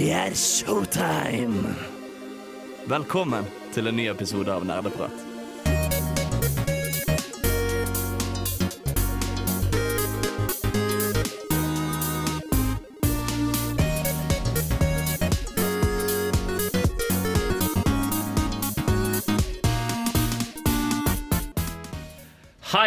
Det er showtime! Velkommen til en ny episode av Nerdeprat.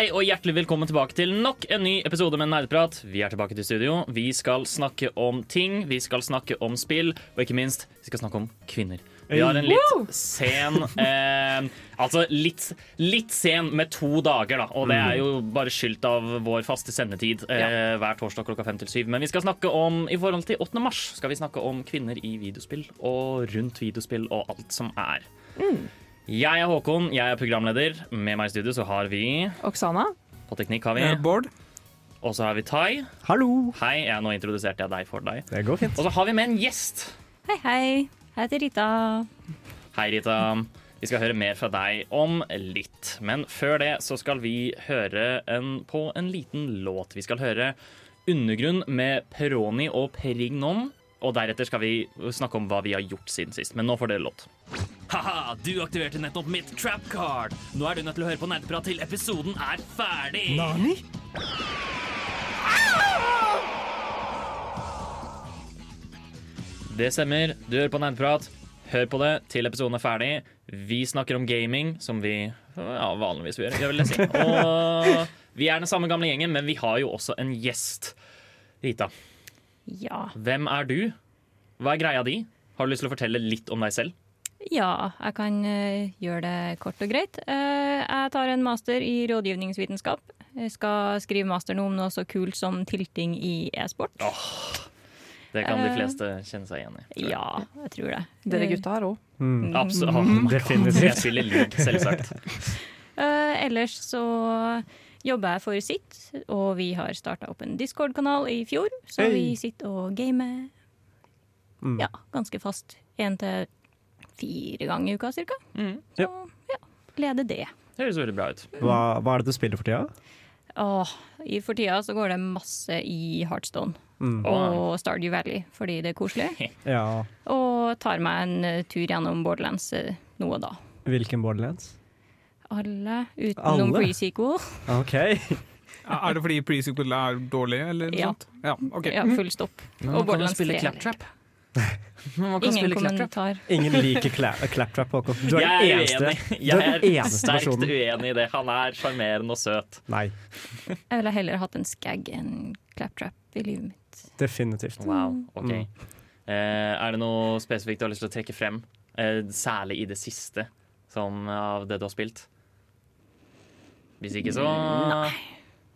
Hei og hjertelig velkommen tilbake til nok en ny episode med Nerdprat. Vi er tilbake til studio. Vi skal snakke om ting, vi skal snakke om spill, og ikke minst, vi skal snakke om kvinner. Vi har en litt sen eh, Altså litt, litt sen med to dager, da. Og det er jo bare skyldt av vår faste sendetid eh, hver torsdag klokka fem til syv. Men vi skal snakke om, i forhold til 8. mars, skal vi snakke om kvinner i videospill og rundt videospill og alt som er. Jeg er Håkon, jeg er programleder. Med meg i studio så har vi Oksana? På teknikk har vi. Bård? Og så har vi Tai. Hallo! Hei, jeg nå introduserte jeg deg for deg. Det går fint. Og så har vi med en gjest. Hei, hei. Jeg heter Rita. Hei, Rita. Vi skal høre mer fra deg om litt. Men før det så skal vi høre en, på en liten låt. Vi skal høre Undergrunn med Peroni og Perignon. Og deretter skal vi snakke om hva vi har gjort siden sist. Men nå får dere låt. Ha-ha, du aktiverte nettopp mitt trap card. Nå er du nødt til å høre på Nerdeprat til episoden er ferdig. Nani? Det stemmer. Du hører på nerdeprat. Hør på det til episoden er ferdig. Vi snakker om gaming, som vi ja, vanligvis gjør. Jeg vil si. Og vi er den samme gamle gjengen, men vi har jo også en gjest. Rita, Ja. hvem er du? Hva er greia di? Har du lyst til å fortelle litt om deg selv? ja, jeg kan eh, gjøre det kort og greit. Eh, jeg tar en master i rådgivningsvitenskap. Jeg skal skrive master nå om noe så kult som tilting i e-sport. Det kan de Eh, fleste kjenne seg igjen i. tror. Ja, jeg tror det. Dere gutta her òg. Mm. Absolutt. Oh. Definitivt. Jeg spiller league, selvsagt. Eh, ellers så jobber jeg for Sitt, og vi har starta opp en Discord-kanal i fjor. Så Hey. vi sitter og gamer Mm. ja, ganske fast én til fire ganger i uka cirka. Mm. Så ja, leder det. Det høres veldig bra ut. Hva, hva er det du spiller for tida? Åh, i, for tida så går det masse i Heartstone Mm. og Stardew Valley fordi det er koselig. Ja, Og tar meg en eh, tur gjennom Borderlands eh, nå og da. hvilken Borderlands? Alle utenom pre-sequel. OK. Er det fordi pre-sequel er dårlig, eller noe Ja. sånt? Ja, okay. Ja, full stopp. Men Og Borderlands spille 3 claptrap. Man kan Ingen kommentar. Ingen liker cla claptrap, Håkon. Du er den eneste. Er Jeg er sterkt personen. uenig i det. Han er sjarmerende og søt. Nei, Jeg ville heller hatt en skag enn claptrap i livet mitt. definitivt. Wow, ok. Mm. Eh, er det noe spesifikt du har lyst til å trekke frem? Eh, særlig i det siste som, av det du har spilt? Hvis ikke, så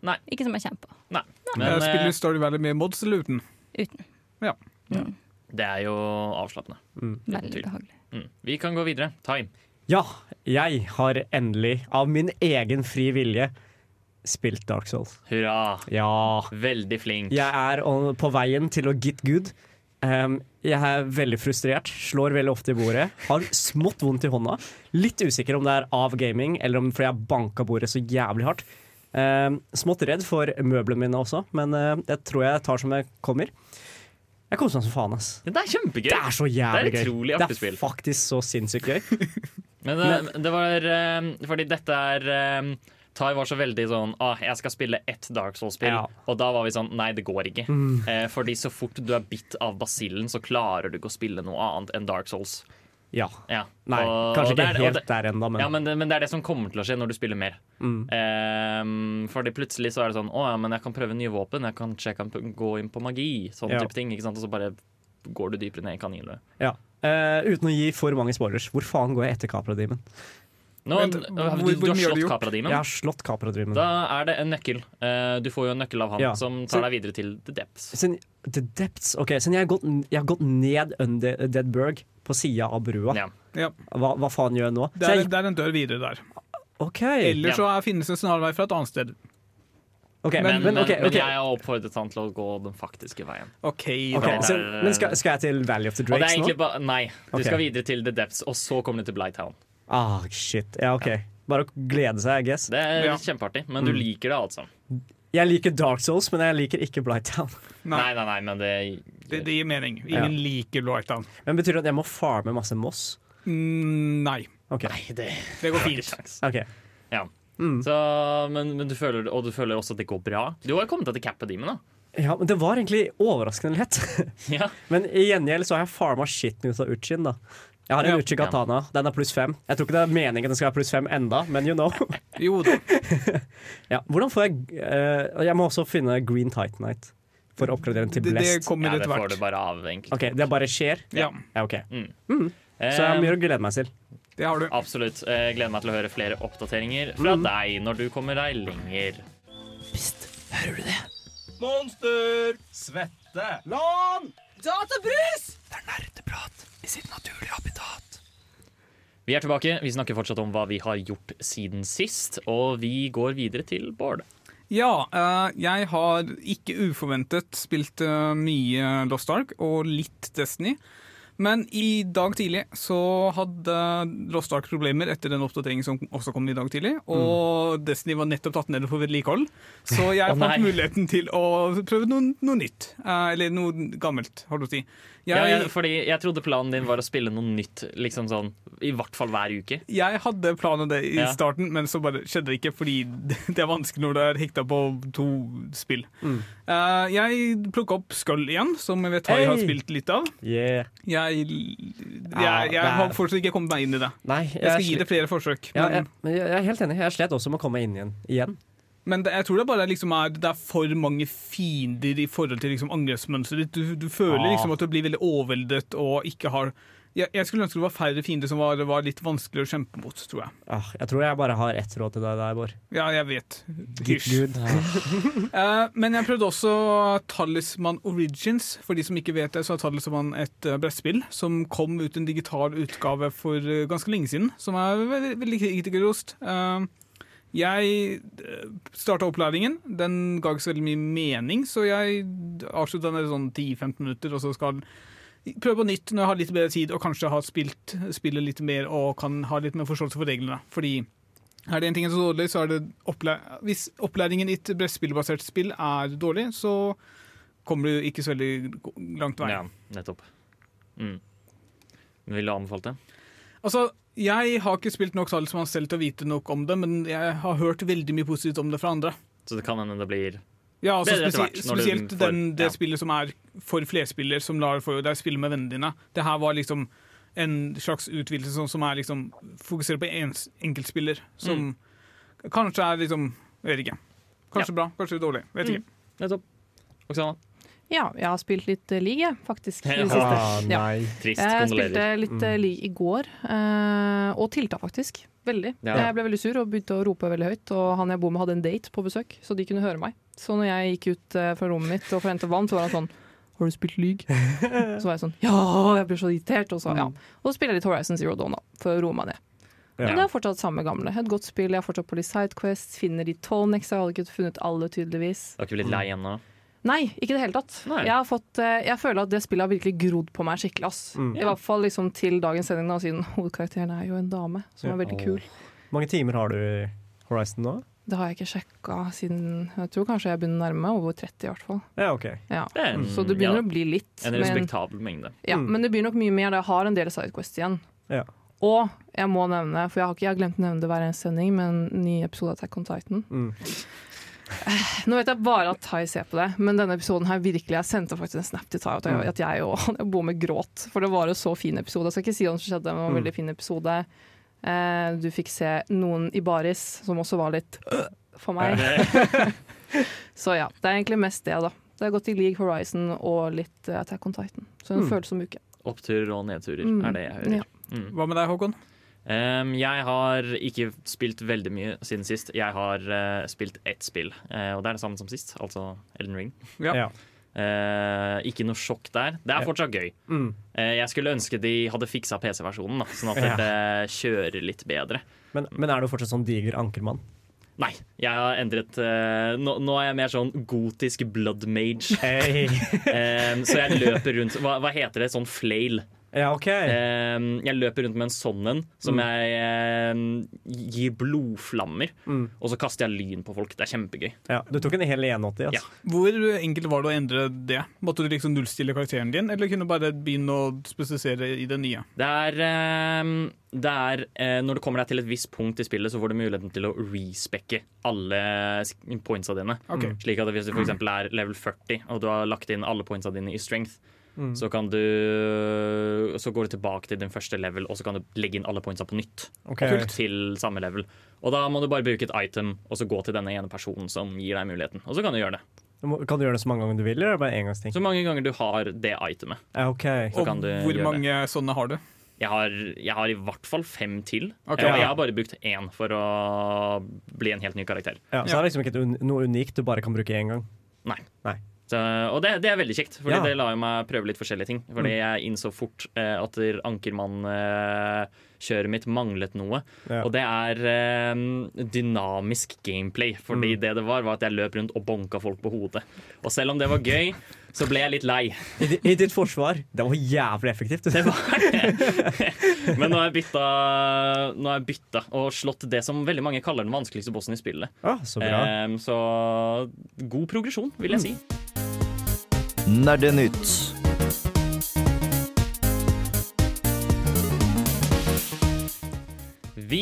Nei. Ikke som jeg kjenner på. Nei. jeg Men spiller eh, Stardew Valley med mods eller uten? Uten. Ja. Mm, det er jo avslappende. Mm. veldig tvil. behagelig. Mm. Vi kan gå videre. Time. Ja, jeg har endelig, av min egen fri vilje, spilt Dark Souls. Hurra. Ja. Veldig flink. Jeg er på veien til å get good. Um, jeg er veldig frustrert, slår veldig ofte i bordet. Har smått vondt i hånda. Litt usikker om det er av gaming, eller om fordi jeg banka bordet så jævlig hardt. Um, smått redd for møblene mine også, men uh, det tror jeg tar som jeg kommer. Jeg koser meg som faen, ass. Det er kjempegøy. Det er så jævlig Det er gøy. Det er spill. faktisk så sinnssykt gøy. Men det, det var eh, fordi dette er eh, Tai var så veldig sånn ah, Jeg skal spille ett Dark Souls-spill. Ja. Og da var vi sånn Nei, det går ikke. Mm. Eh, fordi så fort du er bitt av basillen, så klarer du ikke å spille noe annet enn Dark Souls. Ja. Ja. Nei, Og- kanskje og ikke er- helt det- der ennå, men, Ja, men det, men det er det som kommer til å skje når du spiller mer. mm. Eh, fordi plutselig så er det sånn Å ja, men jeg kan prøve nye våpen. Jeg kan, jeg kan gå inn på magi. Sånn Ja. type ting. Ikke sant? Og så bare går du dypere ned i kaninløet. ja. Eh, uten å gi for mange spoilers, hvor faen går jeg etter Capra-demonen? Nå, Vent, du, hvor- du, du har slått? Capra-Demon? Jeg har slått Capra-Demon. Da er det en nøkkel. Eh, du får jo en nøkkel av han Ja. som tar deg videre til The Depths. Sen, the depths, ok, Så jeg har gått, jeg har gått ned under Deadburg, på sida av brua, Ja. Ja. hva, hva faen gjør jeg nå? Det er, jeg, det er en dør videre der. ok, Eller så er, finnes det en snarvei fra et annet sted. Okay, Men, men, men, okay, men jeg har oppfordret han til å gå den faktiske veien. OK, Ok, så, men skal, skal jeg til Valley of the Og det er Drakes nå? Ba, Nei, du skal videre til The Depths, og så kommer du til Blighttown. Ah, shit. Ja, ok. Bare å glede seg, I guess. Det er Ja. kjempeartig, men du Mm. liker det altså. Jeg liker Dark Souls, men jeg liker ikke Blighttown. Nei, nei, nei, men det Det, det gir mening. Ja. Ingen liker Blightown. Men betyr det at jeg må farme masse moss? Mm, nei, Okay. Nei, det det går fint. okay. Ja. Mm. Så, men, men du føler, og du føler også at det går bra? Du har jo kommet deg til Cap Demon, da. Ja, men det var egentlig overraskende lett. Ja. Men i gjengjeld så har jeg farma shitten ut av Uchin, da. Jeg har en Ja. Uchi Katana. Den er pluss fem. Jeg tror ikke det er meningen den skal være pluss fem enda, men you know. Jo da. ja, hvordan får jeg uh, Jeg må også finne Green Titanite for å oppgradere den til Det, det Blest. hvert. ja, det får du bare av, egentlig. Ok, Det bare skjer? Ja, Ja, ok. Eh, Så jeg har mye å glede meg til. det har du. Absolutt. Jeg gleder meg til å høre flere oppdateringer fra Mm. deg når du kommer deg lenger. Pst, hører du det? Monster! Svette! Lan! Vi er tilbake. Vi snakker fortsatt om hva vi har gjort siden sist, og vi går videre til Bård. Ja, eh, jeg har ikke uforventet spilt eh, mye Lost Ark og litt Destiny. Men i dag tidlig så hadde Lost Ark problemer etter den oppdateringen som også kom i dag tidlig. Og Destiny var nettopp tatt ned for vedlikehold. Så jeg oh, fant muligheten til å prøve noe, noe nytt. Eh, eller noe gammelt, har du å si. Jeg, Ja, jeg, fordi jeg trodde planen din var å spille noe nytt liksom sånn, i hvert fall hver uke. jeg hadde planen om det i Ja. starten, men så bare skjedde det ikke, fordi det er vanskelig når du er hekta på to spill. Mm. Uh, jeg plukka opp Skull igjen, som jeg vet jeg har spilt litt av. Yeah. Jeg, jeg, jeg, har fortsatt ikke kommet meg inn i det. Nei, Jeg skal gi det flere forsøk. ja, Men, jeg, men jeg er helt enig. Jeg slet også med å komme inn igjen. igjen. Men det, jeg tror det bare liksom er, det er for mange fiender i forhold til liksom angrepsmønsteret ditt. Du, du føler ja. liksom at du blir veldig overveldet og ikke har jeg, jeg skulle ønske det var færre fiender som var, var litt vanskeligere å kjempe mot, tror jeg. Ah, jeg tror jeg bare har ett råd til deg der, Bård. Ja, jeg vet. Hysj. Eh, men jeg prøvde også Talisman Origins. For de som ikke vet det, så er Talisman et uh, brettspill som kom ut en digital utgave for eh, ganske lenge siden, som er veldig, veldig kritikerrost. Uh, jeg uh, starta opplæringen. Den ga ikke så veldig mye mening, så jeg avslutta den i sånn 10-15 minutter, og så skal prøve på nytt når jeg har litt bedre tid og kanskje har spilt spillet litt mer og kan ha litt mer forståelse for reglene. Fordi er det en ting som er dårlig, så er det opplær Hvis opplæringen i et brettspillbasert spill er dårlig, så kommer du ikke så veldig langt vei. Ja, nettopp. Mm. Ville du anbefalt det? Altså, jeg har ikke spilt nok Talisman selv til å vite nok om det, men jeg har hørt veldig mye positivt om det fra andre. Så det kan hende det blir Ja, altså når Spesielt får- den, det ja. spillet som er for flerspiller, som lar for deg spille med vennene dine. Det her var liksom en slags utvidelse som, som er liksom fokuserer på en, enkeltspiller, som kanskje er liksom Jeg vet ikke. Kanskje bra, kanskje dårlig. Vet ikke. Nettopp. Oksana? Ja, jeg har spilt litt uh, League, faktisk. I det Ja. siste. Ah, Ja. Trist. Jeg spilte litt uh, League i går, uh, og tilta faktisk. Veldig. Ja. Jeg ble veldig sur og begynte å rope veldig høyt. Og han jeg bor med, hadde en date på besøk, så de kunne høre meg. Så når jeg gikk ut uh, fra rommet mitt og forventet vann, så var han sånn Har du spilt League? Så var jeg sånn Ja! Jeg blir så irritert. Og så, ja. og så spiller jeg litt Horizon Zero Dawn da, for å roe meg ned. Ja. Men det er fortsatt samme gamle. Et godt spill. Jeg er fortsatt på litt Sidequest. Finner de tonics. Jeg hadde ikke funnet alle, tydeligvis. Du har ikke blitt lei ennå? Nei, ikke i det hele tatt. Jeg, har fått, eh, jeg føler at det spillet har virkelig grodd på meg skikkelig. Ass. Mm. I hvert fall liksom til dagens sending, da, siden hovedkarakteren er jo en dame, som Ja. er veldig kul. Hvor mange timer har du i Horizon nå? Det har jeg ikke sjekka siden Jeg tror kanskje jeg begynner å nærme meg over 30 i hvert fall. Ja, OK. Ja. En, Så det begynner ja, å bli litt. en Men, respektabel mengde. ja, Mm. men det blir nok mye mer. Jeg har en del Sidequest igjen. Ja. Og jeg må nevne, for jeg har, ikke, jeg har glemt å nevne det hver eneste sending, men en ny episode av Attack on Titan. Mm. Nå vet jeg bare at Tai ser på det, men denne episoden her virkelig Jeg sendte faktisk en snap til Tai at jeg, Mm. at jeg og han jeg bor med gråt. For det var en så fin episode. Jeg skal ikke si hva som skjedde, men det var en Mm. veldig fin episode. Eh, du fikk se noen i baris som også var litt øh, for meg. Så ja, det er egentlig mest det, da. Det har gått i League Horizon og litt eh, Attack on Titan. Så en Mm. følsom uke. Oppturer og nedturer Mm. er det jeg hører. Ja. Mm. Hva med deg, Håkon? Um, jeg har ikke spilt veldig mye siden sist. Jeg har uh, spilt ett spill, uh, og det er det samme som sist, altså Elden Ring. Ja. Ja. Uh, ikke noe sjokk der. Det er Ja. fortsatt gøy. Mm. Eh, jeg skulle ønske de hadde fiksa PC-versjonen, sånn at Ja. det kjører litt bedre. Men, men er du fortsatt sånn diger ankermann? Nei, jeg har endret uh, nå, nå er jeg mer sånn gotisk blood mage. Hey. Eh, så jeg løper rundt hva, hva heter det? Sånn flail. Ja, OK. Eh, jeg løper rundt med en sånn en som Mm. jeg eh, gir blodflammer. Mm. Og så kaster jeg lyn på folk. Det er kjempegøy. Ja, du tok en hel 180, Ja. altså. Hvor enkelt var det å endre det? Måtte du liksom nullstille karakteren din, eller kunne du bare begynne å spesifisere i det nye? Det er, eh, det er eh, Når du kommer deg til et visst punkt i spillet, så får du muligheten til å respekke alle pointsa dine. Okay. Slik at hvis du f.eks. er level 40, og du har lagt inn alle pointsa dine i strength, Mm. så kan du Så går du tilbake til din første level, og så kan du legge inn alle pointsa på nytt. Ok. Til samme level. Og da må du bare bruke et item, og så gå til denne ene personen som gir deg muligheten. Og så kan du gjøre det. Kan du gjøre det så mange ganger du vil, eller er bare engangsting? Så mange ganger du har det itemet. Okay. Så Og kan du hvor gjøre mange sånne har du? Jeg har, jeg har i hvert fall fem til. Okay, og jeg har bare brukt én for å bli en helt ny karakter. Ja, så er det liksom ikke noe unikt du bare kan bruke én gang. Nei. Nei. Så, og det, det er veldig kjekt, Fordi Ja. det lar jo meg prøve litt forskjellige ting. Fordi Mm. jeg innså fort eh, at ankermannkjøret mitt manglet noe. Ja. Og det er eh, dynamisk gameplay. Fordi Mm. det det var, var at jeg løp rundt og bonka folk på hodet. Og selv om det var gøy, så ble jeg litt lei. I, I ditt forsvar, det var jævlig effektivt. Det var det. Men nå har jeg bytta, nå har jeg bytta og slått det som veldig mange kaller den vanskeligste bossen i spillet. Ah, så bra. Ehm, så god progresjon, vil jeg si. Nerdenytt.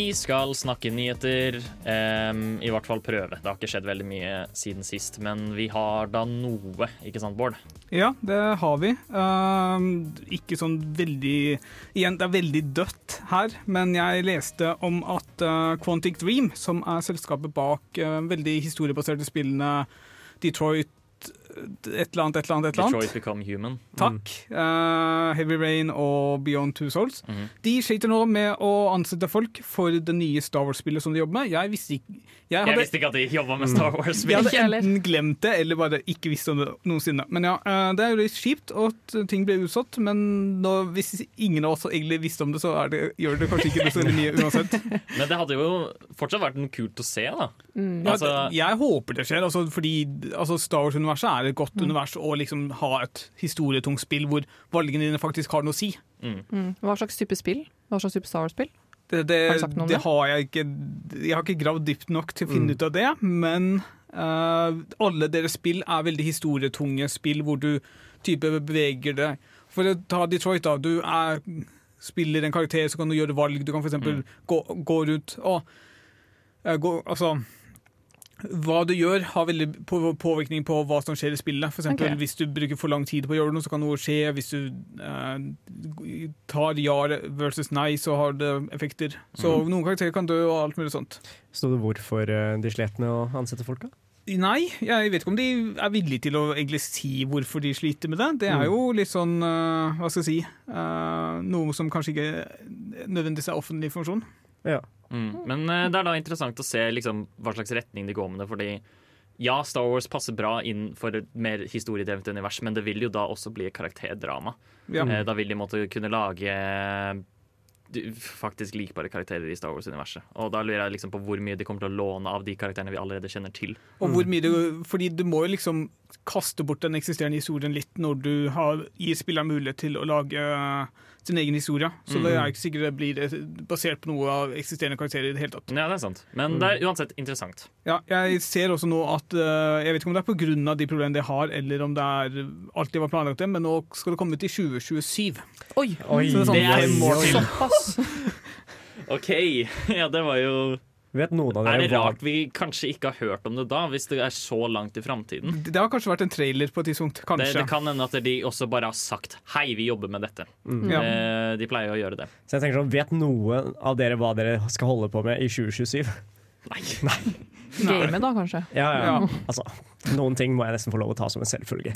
Vi skal snakke nyheter. Um, I hvert fall prøve. Det har ikke skjedd veldig mye siden sist, men vi har da noe, ikke sant, Bård? Ja, det har vi. Um, ikke sånn veldig Igjen, det er veldig dødt her, men jeg leste om at uh, Quantic Dream, som er selskapet bak uh, veldig historiebaserte spillene Detroit et eller annet, et eller annet, et eller annet. Detroit Become Human. Takk. Eh, Heavy Rain og Beyond Two Souls. Mhm. De sliter nå med å ansette folk for det nye Star Wars-spillet som de jobber med. Jeg visste ikke Jeg Jeg visste ikke at de jobba med Star Wars. jeg hadde enten glemt det eller bare ikke visst om det noensinne. Men ja, uh, Det er jo litt kjipt at ting ble utsatt, men nå, hvis ingen av oss egentlig visste om det, så er det, gjør det kanskje ikke så veldig mye uansett. Men det hadde jo fortsatt vært noe kult å se, da. Mm. Altså- det- jeg håper det skjer, altså, fordi altså, Star Wars-universet er et godt univers og liksom ha et historietungt spill hvor valgene dine faktisk har noe å si. Mm. Hva slags type spill? Hva slags type Star Wars-spill? Det, det, Har du sagt noe om det det? har jeg ikke Jeg har ikke gravd dypt nok til å finne Mm. ut av det, men uh, alle deres spill er veldig historietunge spill hvor du type beveger deg. For å ta Detroit, da. Du er, spiller en karakter, så kan du gjøre valg. Du kan f.eks. Mm. gå, gå rundt og eh, gå, Altså hva du gjør, har veldig påvirkning på hva som skjer i spillet. For eksempel, okay. Hvis du bruker for lang tid på å gjøre noe, så kan noe skje. Hvis du eh, tar ja versus nei, så har det effekter. Så Mm. noen karakterer kan dø og alt mulig sånt. Sto det hvorfor eh, de slet med å ansette folk, da? Nei, jeg vet ikke om de er villige til å egentlig si hvorfor de sliter med det. Det er Mm. jo litt sånn, eh, hva skal jeg si, eh, noe som kanskje ikke nødvendigvis er offentlig informasjon. Ja. Mm. Men eh, det er da interessant å se liksom, hva slags retning de går med det. Fordi ja, Star Wars passer bra inn for et mer historiedrevet univers, men det vil jo da også bli et karakterdrama. Ja. Eh, da vil de måtte kunne lage faktisk likbare karakterer i Star Wars-universet. Og da lurer jeg liksom på hvor mye de kommer til å låne av de karakterene vi allerede kjenner til. Og hvor mye du, fordi du må jo liksom kaste bort den eksisterende historien litt når du har, gir spilleren mulighet til å lage sin egen historie. Så det er ikke sikkert det blir eh, basert på noe av eksisterende karakterer i det hele tatt. Ja, det er sant. Men det er uansett interessant. Ja, jeg ser også nå at eh, Jeg vet ikke om det er pga. de problemene de har, eller om det er alt de var planlagt til, men nå skal det komme ut i 2027. Oi! Oi, Så det er sånn Det er. Såpass! OK! Ja, det var jo Vet noen av Er dere det hva rart vi kanskje ikke har hørt om det da, hvis det er så langt i framtiden? Det har kanskje vært en trailer på et tidspunkt. Det, Kanskje. det kan hende at de også bare har sagt 'hei, vi jobber med dette'. Mm. Ja. Eh, De pleier å gjøre det. Så jeg tenker sånn, Vet noen av dere hva dere skal holde på med i 2027? Nei. Game, da, kanskje. Ja, ja. Ja. Altså, Noen ting må jeg nesten få lov å ta som en selvfølge.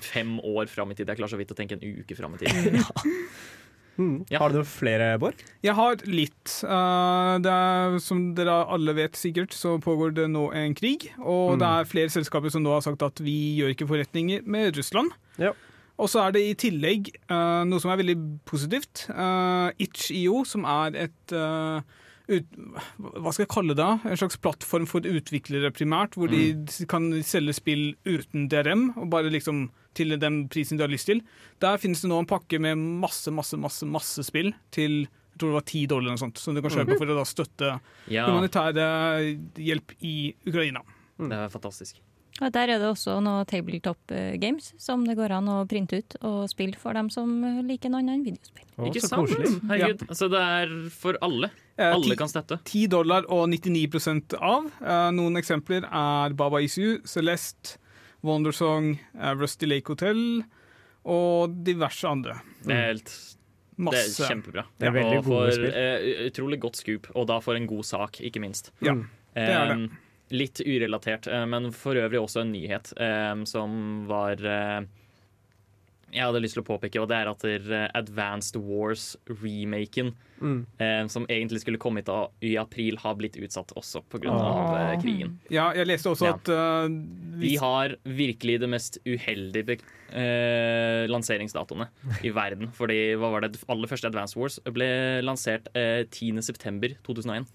Fem år fram i tid. Jeg klarer så vidt å tenke en uke fram i tid. Mm. Ja. Har du noen flere, Bård? Jeg har litt. Uh, det er, som dere alle vet sikkert, så pågår det nå en krig. Og Mm. det er flere selskaper som nå har sagt at vi gjør ikke forretninger med Russland. Ja. Og så er det i tillegg uh, noe som er veldig positivt. Uh, Itch.io, som er et eh, ut, Hva skal jeg kalle det? En slags plattform for utviklere primært, hvor de kan selge spill uten DRM, og bare liksom til den prisen du har lyst til. Der finnes det nå en pakke med masse, masse, masse, masse spill til jeg tror det var 10 dollar eller noe sånt, som du kan kjøpe for å da støtte Ja, humanitær hjelp i Ukraina. det er fantastisk. Og Der er det også noe tabletop eh, games som det går an å printe ut og spille for dem som liker noe annet enn videospill. Å, Ikke sant? koselig. Herregud. så det er for alle. Eh, Alle 10, kan støtte. 10 dollar og 99% av. Eh, noen eksempler er Baba Isu, Celeste, Wondersong, Rusty Lake Hotel og diverse andre. Det er, helt, det er kjempebra. Det er veldig og for, eh, utrolig godt scoop, og da for en god sak, ikke minst. Ja, det er det. Eh, litt urelatert, eh, men for øvrig også en nyhet som var eh, Jeg hadde lyst til å påpeke, og det er at eh, Advanced Wars-remaken, Mm. eh, som egentlig skulle komme ut av, i april, har blitt utsatt også pga. av eh, krigen. Ja, jeg leste også Ja. at uh, Vi har virkelig det mest uheldige eh, lanseringsdatoene i verden. Fordi hva var det aller første Advanced Wars ble lansert eh, 10.9.2001.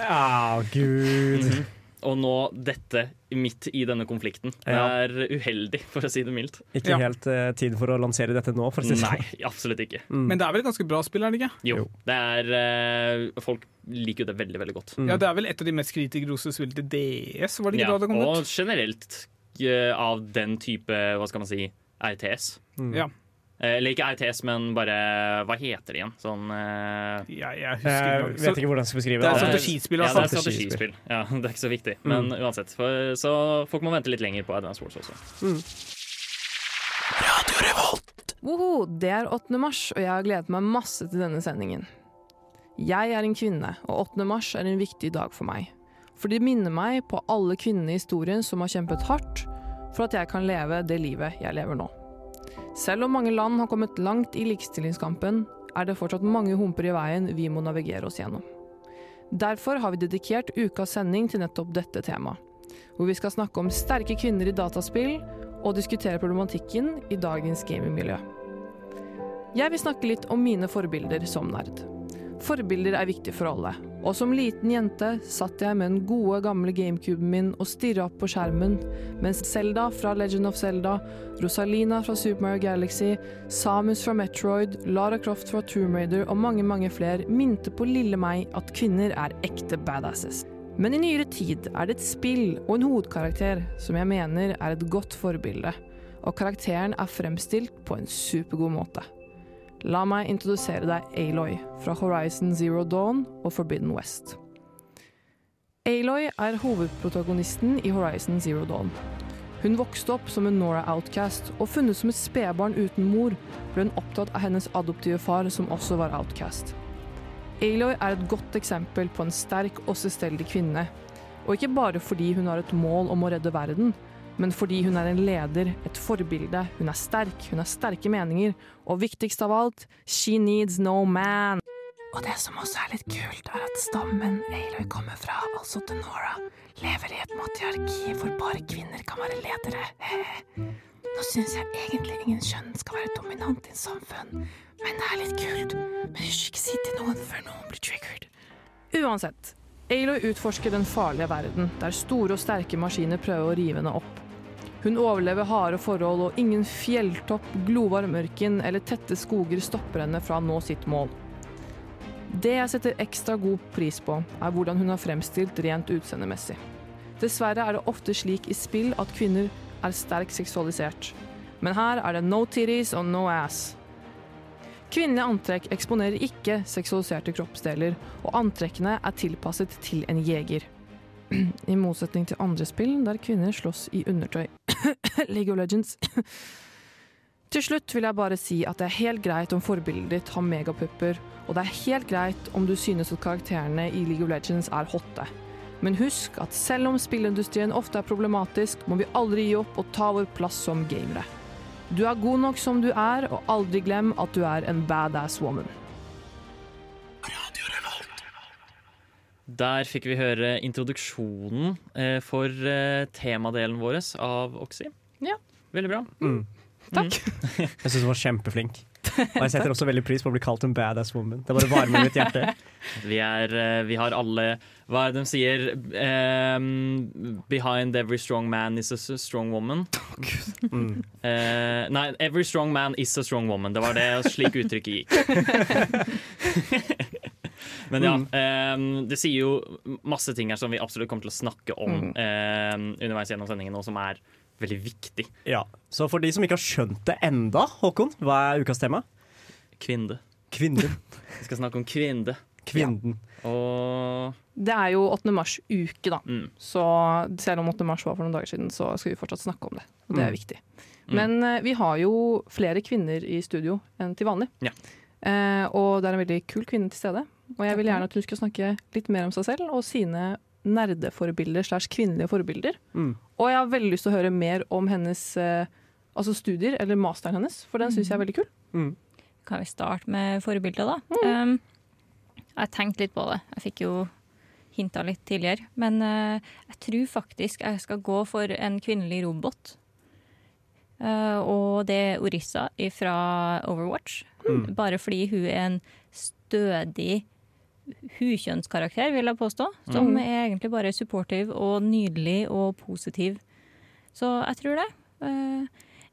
Ja, gud. Mhm. Og nå dette midt i denne konflikten. Det er uheldig, for å si det mildt. Ikke Ja. helt uh, tid for å lansere dette nå, for å si det Nei, sånn. absolutt ikke. Mm. Men det er vel et ganske bra spill, er det ikke? Jo, det er uh, Folk liker jo det veldig, veldig godt. Mm. Ja, Det er vel et av de mest kritikerroste spillene til DS, var det ikke Ja, da det kom og ut? generelt uh, av den type, hva skal man si, RTS. Mm. Ja. Eh, Eller ikke RTS, men bare Hva heter det igjen? Sånn uh, Ja, jeg husker Jeg ikke. vet ikke hvordan jeg skal beskrive Det Det er strategispill. strategispill, Ja, altså. det er Strategispill. Ja, det er ikke så viktig. Men uansett. For, så folk må vente litt lenger på Advance Wars også. Radio Woho, det er 8. mars, og jeg har gledet meg masse til denne sendingen. Jeg er en kvinne, og 8. mars er en viktig dag for meg. For det minner meg på alle kvinnene i historien som har kjempet hardt for at jeg kan leve det livet jeg lever nå. Selv om mange land har kommet langt i likestillingskampen, er det fortsatt mange humper i veien vi må navigere oss gjennom. Derfor har vi dedikert ukas sending til nettopp dette temaet, hvor vi skal snakke om sterke kvinner i dataspill og diskutere problematikken i dagens gamingmiljø. Jeg vil snakke litt om mine forbilder som nerd. Forbilder er viktig for alle, og som liten jente satt jeg med den gode, gamle gamecuben min og stirra opp på skjermen, mens Zelda fra Legend of Zelda, Rosalina fra Super Mario Galaxy, Samus fra Metroid, Lara Croft fra Tomb Raider og mange, mange flere minte på lille meg at kvinner er ekte badasses. Men i nyere tid er det et spill og en hovedkarakter som jeg mener er et godt forbilde, og karakteren er fremstilt på en supergod måte. La meg introdusere deg Aloy fra Horizon Zero Dawn og Forbidden West. Aloy er hovedprotagonisten i Horizon Zero Dawn. Hun vokste opp som en Nora outcast, og funnet som et spedbarn uten mor ble hun opptatt av hennes adoptive far, som også var outcast. Aloy er et godt eksempel på en sterk og selvstendig kvinne, og ikke bare fordi hun har et mål om å redde verden, men fordi hun er en leder, et forbilde, hun er sterk, hun har sterke meninger, og viktigst av alt, she needs no man. Og det som også er litt kult, er at stammen Aloy kommer fra, altså Denora, lever i et matriarki hvor bare kvinner kan være ledere. Nå syns jeg egentlig ingen kjønn skal være dominant i et samfunn, men det er litt kult. Men hysj, ikke si til noen før noen blir triggered. Uansett, Aloy utforsker den farlige verden, der store og sterke maskiner prøver å rive henne opp. Hun overlever harde forhold, og ingen fjelltopp, glovarm ørken eller tette skoger stopper henne fra å nå sitt mål. Det jeg setter ekstra god pris på, er hvordan hun har fremstilt rent utseendemessig. Dessverre er det ofte slik i spill at kvinner er sterkt seksualisert. Men her er det no titties og no ass. Kvinnelige antrekk eksponerer ikke seksualiserte kroppsdeler, og antrekkene er tilpasset til en jeger. I motsetning til andre spill der kvinner slåss i undertøy. League of Legends. Til slutt vil jeg bare si at det er helt greit om forbildet ditt har megapupper, og det er helt greit om du synes at karakterene i League of Legends er hotte. Men husk at selv om spillindustrien ofte er problematisk, må vi aldri gi opp og ta vår plass som gamere. Du er god nok som du er, og aldri glem at du er en badass woman. Der fikk vi høre introduksjonen eh, for eh, temadelen vår av Oxy. Ja. Veldig bra. Mm. Takk. Jeg syns du var kjempeflink. Og jeg setter også veldig pris på å bli kalt en badass woman. Det bare varmer mitt hjerte. Vi, er, eh, vi har alle Hva er det de sier? Um, behind every strong man is a strong woman. Mm. uh, nei, every strong man is a strong woman. Det var det slik uttrykket gikk. Men ja, ehm, det sier jo masse ting her som vi absolutt kommer til å snakke om ehm, underveis gjennom sendingen, og som er veldig viktig. Ja. Så for de som ikke har skjønt det enda, Håkon, hva er ukas tema? Kvinne. Kvinden Vi skal snakke om kvinne. Ja. Og Det er jo 8. mars-uke, da. mm, Så selv om 8. mars var for noen dager siden, så skal vi fortsatt snakke om det. Og det er Mm. viktig. Mm. Men eh, vi har jo flere kvinner i studio enn til vanlig. Ja. Eh, og det er en veldig kul kvinne til stede. Og jeg vil gjerne at hun skal snakke litt mer om seg selv og sine nerdeforbilder slash kvinnelige forbilder. Mm. Og jeg har veldig lyst til å høre mer om hennes eh, altså studier, eller masteren hennes, for den syns jeg er veldig kul. Mm. Kan vi starte med forbilder, da? Um, jeg tenkte litt på det. Jeg fikk jo hinta litt tidligere. Men uh, jeg tror faktisk jeg skal gå for en kvinnelig robot. Uh, og det er Orissa fra Overwatch. Mm. Bare fordi hun er en stødig hukjønnskarakter, vil jeg påstå. Som Mm. er egentlig bare supportive og nydelig og positiv. Så jeg tror det. Eh,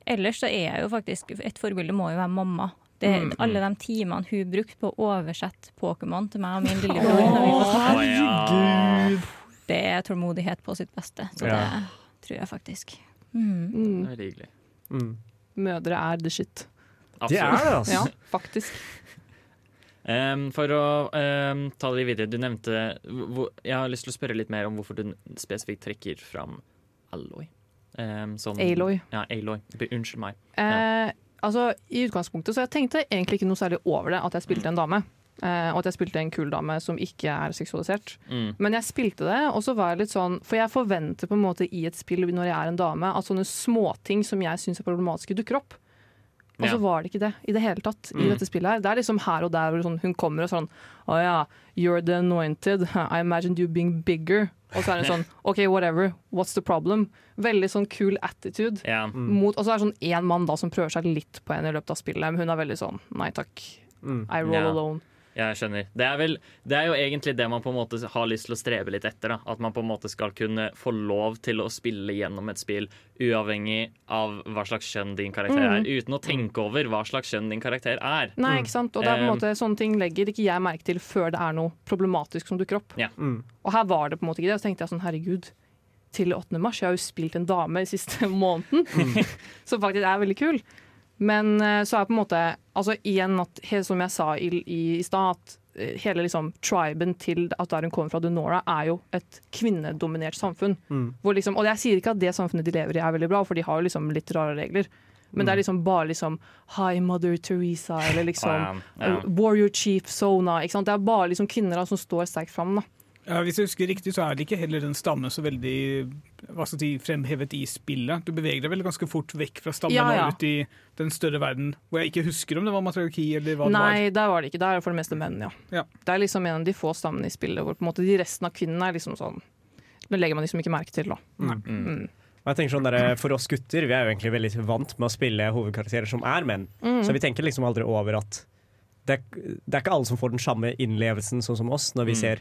ellers så er jeg jo faktisk Et forbilde må jo være mamma. Det, Mm. Alle de timene hun brukte på å oversette Pokémon til meg og min lillebror. ja. Det er tålmodighet på sitt beste. Så Ja. det tror jeg faktisk. Mm. Det Mm. er hyggelig. Mm. Mødre er the shit. Det er det, altså. Ja, faktisk. Em, for å um, ta det videre, du nevnte hvor, Jeg har lyst til å spørre litt mer om hvorfor du spesifikt trekker fram Alloy. Um, som- Aloy. Ja, Aloy. Unnskyld meg. Eh, altså, I utgangspunktet så jeg tenkte egentlig ikke noe særlig over det, at jeg spilte en dame. Uh, og at jeg spilte en kul dame som ikke er seksualisert. Mm. Men jeg spilte det, og så var jeg litt sånn For jeg forventer på en måte i et spill når jeg er en dame, at sånne småting som jeg syns er problematiske, dukker opp. Og så var det ikke det i det hele tatt i Mm. dette spillet her. Det er liksom her og der hvor sånn, hun kommer og sånn Å ja, you're the anointed. I imagined you being bigger. Og så er det sånn OK, whatever. What's the problem? Veldig sånn cool attitude. Yeah. Mm. Mot, og så er det sånn én mann da som prøver seg litt på henne i løpet av spillet, men hun er veldig sånn nei takk, Mm. I roll yeah. alone. Jeg skjønner. Det er, vel, det er jo egentlig det man på en måte har lyst til å strebe litt etter. Da. At man på en måte skal kunne få lov til å spille gjennom et spill uavhengig av hva slags kjønn din karakter er, Mm. uten å tenke over hva slags kjønn din karakter er. Nei, Mm. ikke sant? Og det er på en måte Sånne ting legger ikke jeg merke til før det er noe problematisk som dukker opp. Mm. Og her var det på en måte ikke det. Og så tenkte jeg sånn, herregud, til 8. mars. Jeg har jo spilt en dame i siste måneden, som faktisk er veldig kul. Men eh, så er på en måte Altså igjen, at, som jeg sa i, i, stad, at eh, hele liksom triben til at der hun kommer fra, Dunora, er jo et kvinnedominert samfunn. Mm. Liksom, og jeg sier ikke at det samfunnet de lever i er veldig bra, for de har jo liksom litt rare regler. Men det er liksom bare liksom Hi, Mother Teresa, eller liksom oh, yeah. uh, Warrior Chief Sona. Det er bare liksom kvinner som står sterkt fram. Da. Ja, hvis jeg husker riktig, så er det ikke heller den stammen så veldig hva skal si, fremhevet i spillet. Du beveger deg vel ganske fort vekk fra stammen Ja, ja. og ut i den større verden, hvor jeg ikke husker om det var matriarki eller hva det Nei, der var det ikke. Der er det for det meste menn, ja. Ja. Det er liksom en av de få stammene i spillet hvor på en måte de resten av kvinnene er liksom sånn Det legger man liksom ikke merke til, da. Nei. Mm. Og jeg tenker sånn der, For oss gutter, vi er jo egentlig veldig vant med å spille hovedkarakterer som er menn. Mm. Så vi tenker liksom aldri over at det er, det er ikke alle som får den samme innlevelsen sånn som oss, når vi Mm. ser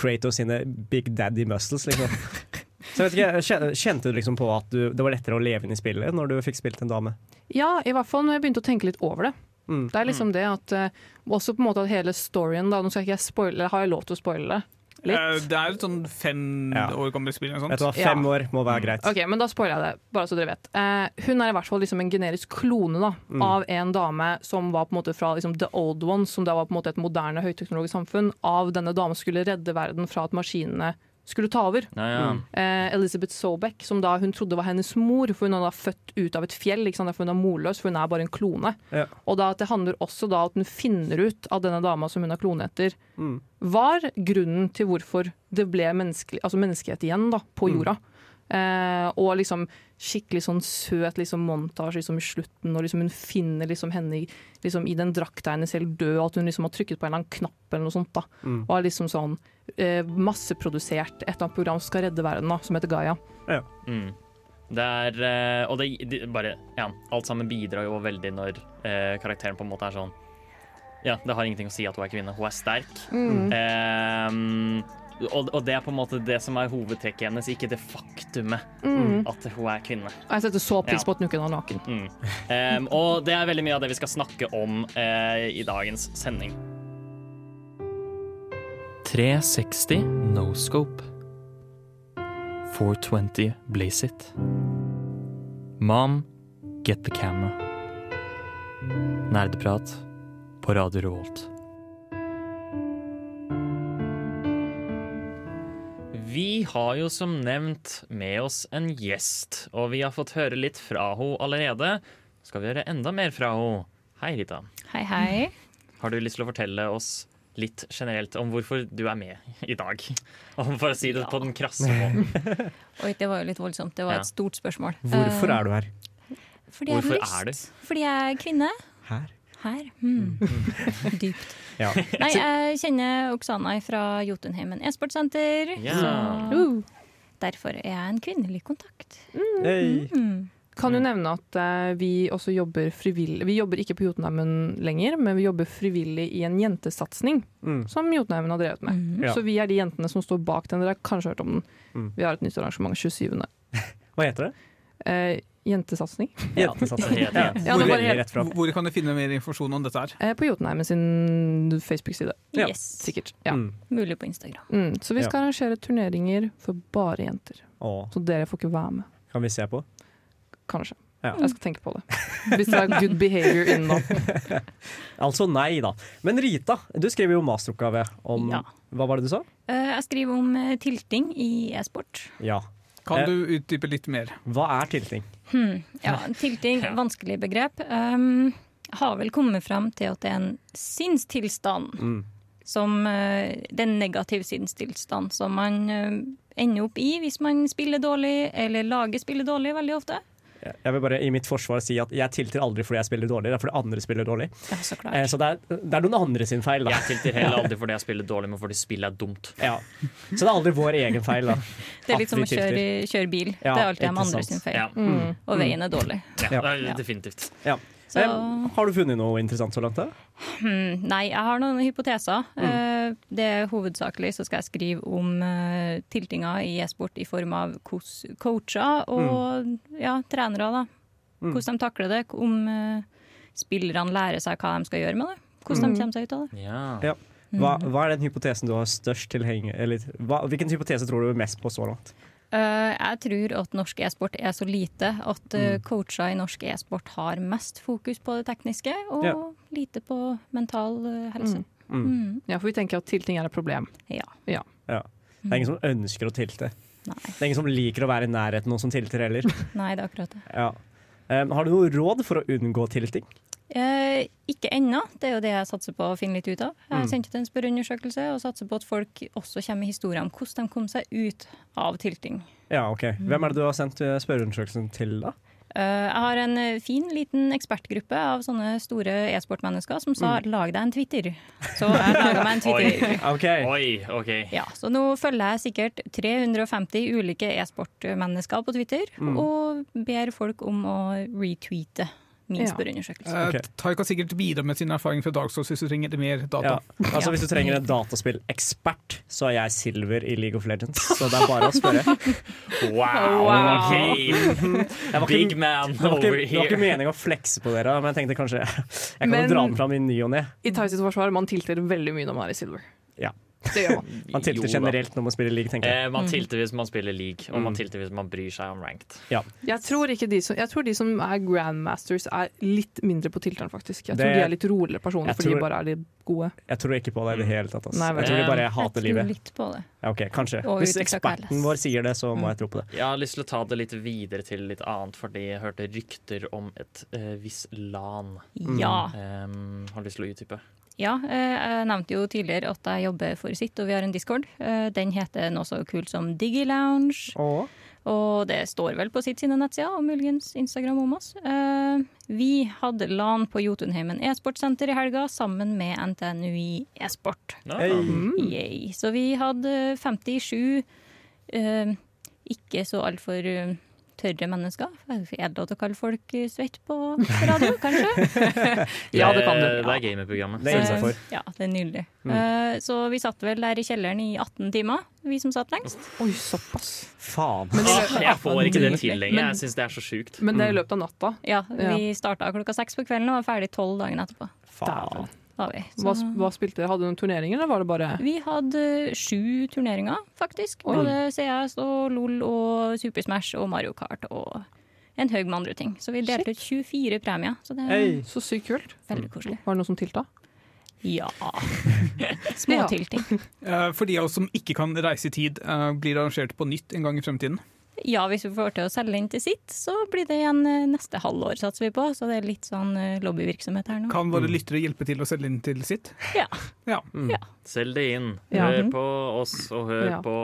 Kratos sine big daddy muscles, liksom. Så jeg vet ikke, Kjente du liksom på at du, det var lettere å leve inn i spillet når du fikk spilt en dame? Ja, i hvert fall når jeg begynte å tenke litt over det. Mm. Det er liksom det at eh, Også på en måte at hele storyen da, Nå skal ikke spoile, har jeg lov til å spoile det? Litt? Eh, Det er et sånn fem Ja. år gammelt spill. eller noe Vet du sånt. år må være greit. Ok, men da spoiler jeg det, bare så dere vet. Eh, hun er i hvert fall liksom en generisk klone da, Mm. av en dame som var på en måte fra liksom, The Old Ones, som da var på en måte et moderne høyteknologisk samfunn, av denne dame skulle redde verden fra at maskinene skulle ta over. Ja, ja. Mm. Eh, Elizabeth Sobeck, som da hun trodde var hennes mor, for hun er da født ut av et fjell, ikke sant? derfor hun er morløs, for hun er bare en klone. Ja. Og da at det handler også da at hun finner ut at denne dama som hun har klone etter, Mm. var grunnen til hvorfor det ble menneske, altså menneskehet igjen da, på Mm. Eh, og liksom skikkelig sånn søt liksom, montasje liksom, i slutten, når liksom hun finner liksom, henne i, liksom, i den drakta hennes helt død, og at hun liksom har trykket på en eller annen knapp eller noe sånt. da. Mm. Og er liksom sånn eh, masseprodusert et eller annet program som skal redde verden, da, som heter Gaia. Mm. Det er eh, Og det, det bare Ja, alt sammen bidrar jo veldig når eh, karakteren på en måte er sånn Ja, det har ingenting å si at hun er kvinne. Hun er sterk. Mm. Og, og det er på en måte det som er hovedtrekket hennes, ikke det faktumet Mm. at hun er kvinne. Jeg setter så pris Ja. på at kunne er naken. Mm. Um, og det er veldig mye av det vi skal snakke om uh, i dagens sending. 360 no scope. 420 blaze it. Mom, get the camera. Nerdprat på Radio Revolt. Vi har jo som nevnt med oss en gjest, og vi har fått høre litt fra henne allerede. Skal vi høre enda mer fra henne? Hei, Rita. Hei, hei. Har du lyst til å fortelle oss litt generelt om hvorfor du er med i dag? Om For å si det på den krasse måten. Oi, det var jo litt voldsomt. Det var Ja. et stort spørsmål. Hvorfor er du her? Fordi jeg har Hvorfor lyst. er du? Fordi jeg er kvinne. Her? Her. Hmm. Dypt. Ja. Nei, jeg kjenner Oksana fra Jotunheimen e-sportsenter. Yeah. Uh. derfor er jeg en kvinnelig kontakt. Hey. Mm. Kan jo nevne at uh, vi også jobber frivillig Vi jobber ikke på Jotunheimen lenger, men vi jobber frivillig i en jentesatsing Mm. som Jotunheimen har drevet med. Mm. Ja. Så vi er de jentene som står bak den. Dere har kanskje hørt om den. Mm. Vi har et nytt arrangement 27. Hva heter det? Eh, jentesatsing. Jentesatsing. Ja. Ja, hvor. Hvor kan du finne mer informasjon om dette her? Eh, på Jotunheimen sin Facebook-side. Yes. Sikkert. Ja. Mm. Mulig på Instagram. Mm. Så vi skal arrangere turneringer for bare jenter. Åh. Så dere får ikke være med. kan vi se på? Kanskje. Ja. Jeg skal tenke på det. Hvis det er good behavior innen nå. Altså nei, da. Men Rita, du skriver jo masteroppgave om Ja. Hva var det du sa? Eh, Jeg skriver om eh, tilting i e-sport. Ja. Kan Eh. du utdype litt mer? Hva er tilting? Hmm. Ja, tilting, vanskelig begrep. Um, har vel kommet fram til at det er en sinnstilstand Mm. som eh, Det er en negativ sinnstilstand som man eh, ender opp i hvis man spiller dårlig, eller laget spiller dårlig veldig ofte. Jeg vil bare i mitt forsvar si at jeg tilter aldri fordi jeg spiller dårlig, det er fordi andre spiller dårlig. Ja, så. Eh, så det er, det er noen andre sin feil, da. Jeg tilter heller aldri fordi jeg spiller dårlig, men fordi spillet er dumt. Ja. Så det er aldri vår egen feil, da. det er litt som å kjøre, kjøre bil. Ja, det er alltid de andre sin feil. Ja. Mm. Og veien er dårlig. Ja, er Ja. Så Eh, Har du funnet noe interessant så langt? da? hmm, nei, jeg har noen hypoteser. Mm. Eh, det er Hovedsakelig så skal jeg skrive om uh, tiltinga i e-sport i form av hvordan coacher og ja, trenere, da. Mm. Hvordan de takler det. Om eh, spillerne lærer seg hva de skal gjøre med det. Hvordan Mm. de kommer seg ut av det. Ja. Ja. Hva, hva er den hypotesen du har størst tilhenger hvilken hypotese tror du mest på så langt? Eh, jeg tror at norsk e-sport er så lite at uh, Mm. coacher i norsk e-sport har mest fokus på det tekniske, og Ja. lite på mental eh, helse. Mm. Mm. Ja, for vi tenker at tilting er et problem. Ja. Det er ingen som ønsker å tilte. Nei. Det er ingen som liker å være i nærheten av noen som tilter heller. Nei, det er akkurat det. Ja. Um, har du noe råd for å unngå tilting? Eh, ikke ennå. Det er jo det jeg satser på å finne litt ut av. Jeg har sendt ut en spørreundersøkelse og satser på at folk også kommer med historier om hvordan de kom seg ut av tilting. Ja, ok. Hvem er det du har sendt eh, spørreundersøkelsen til, da? Eh, jeg har en fin liten ekspertgruppe av sånne store e-sportmennesker som sa 'lag deg en Twitter'. Så jeg laga meg en Twitter. Ok. Oi, OK. Ja, så nå følger jeg sikkert 350 ulike e-sportmennesker på Twitter Mm. og ber folk om å retweete min Ja. spørreundersøkelse. Okay. Tai kan sikkert bidra med sin erfaring fra Dark Souls hvis du trenger mer data. Ja. Altså, hvis du trenger en dataspillekspert, så er jeg silver i League of Legends. Så det er bare å spørre. Wow! Wow. Okay. Big man over here. det var ikke ikke meninga å flekse på dere, men jeg tenkte kanskje Jeg kan Men- dra den fram i ny og ne. I Tai forsvar, man tilter veldig mye når man er i silver. Ja. Det gjør man. Man tilter Jo generelt når man spiller league, tenker jeg. Eh, man tilter hvis man spiller league, og man Mm. tilter hvis man bryr seg om ranked. Jeg tror, ikke de som, jeg tror de som er grandmasters er litt mindre på tilteren, faktisk. Jeg tror Det- de er litt roligere personer, for de bare er litt gode. Jeg tror ikke på det i det hele tatt. Altså. Nei. Jeg tror de bare Eh, hater jeg tror livet. litt på det. Ja, ok, kanskje. Hvis eksperten vår sier det, så må Mm. jeg tro på det. Jeg har lyst til å ta det litt videre til litt annet, fordi jeg hørte rykter om et uh, visst LAN. Mm. Ja. Um, har du lyst til å utdype? Ja. eh, Jeg nevnte jo tidligere at jeg jobber for sitt, og vi har en discord. Eh, Den heter noe så kult som DigiLounge. Og? Og det står vel på sitt sine nettsider, og muligens Instagram om oss. Eh, vi hadde LAN på Jotunheimen e-sportsenter i helga sammen med NTNUI e-sport. Hei. Mm. Så vi hadde 57 eh, ikke så altfor tørre mennesker. Er det lov til å kalle folk eh, svett på radio, kanskje? Ja, det kan du. Det er gamerprogrammet. Det er. Eh, Ja, det er nydelig. Mm. Uh, så vi satt vel der i kjelleren i 18 timer, vi som satt lengst. Oi, såpass. Faen. Ah, jeg får ikke det til lenger. Jeg syns det er så sjukt. Men det er i løpet av natta. Ja, Ja. vi starta klokka seks på kvelden og var ferdig tolv dagen etterpå. Faen. Var vi. Så Hva, hva spilte dere? Hadde du noen turneringer, eller var det bare vi hadde sju turneringer, faktisk. Oi. Både CS og LOL og Super Smash og Mario Kart og en haug med andre ting. Så vi delte ut 24 premier, så det Hey. så sykt kult? veldig koselig. Var det noe som tilta? Ja. Småtilting. Ja. Eh, For de av oss som ikke kan reise i tid, eh, blir det arrangert på nytt en gang i fremtiden. Ja, hvis vi får til å selge inn til sitt, så blir det igjen eh, neste halvår, satser vi på. Så det er litt sånn eh, lobbyvirksomhet her nå. Kan våre lyttere hjelpe til å selge inn til sitt? Ja. Ja. Selg det inn. Hør på oss, og hør Ja. på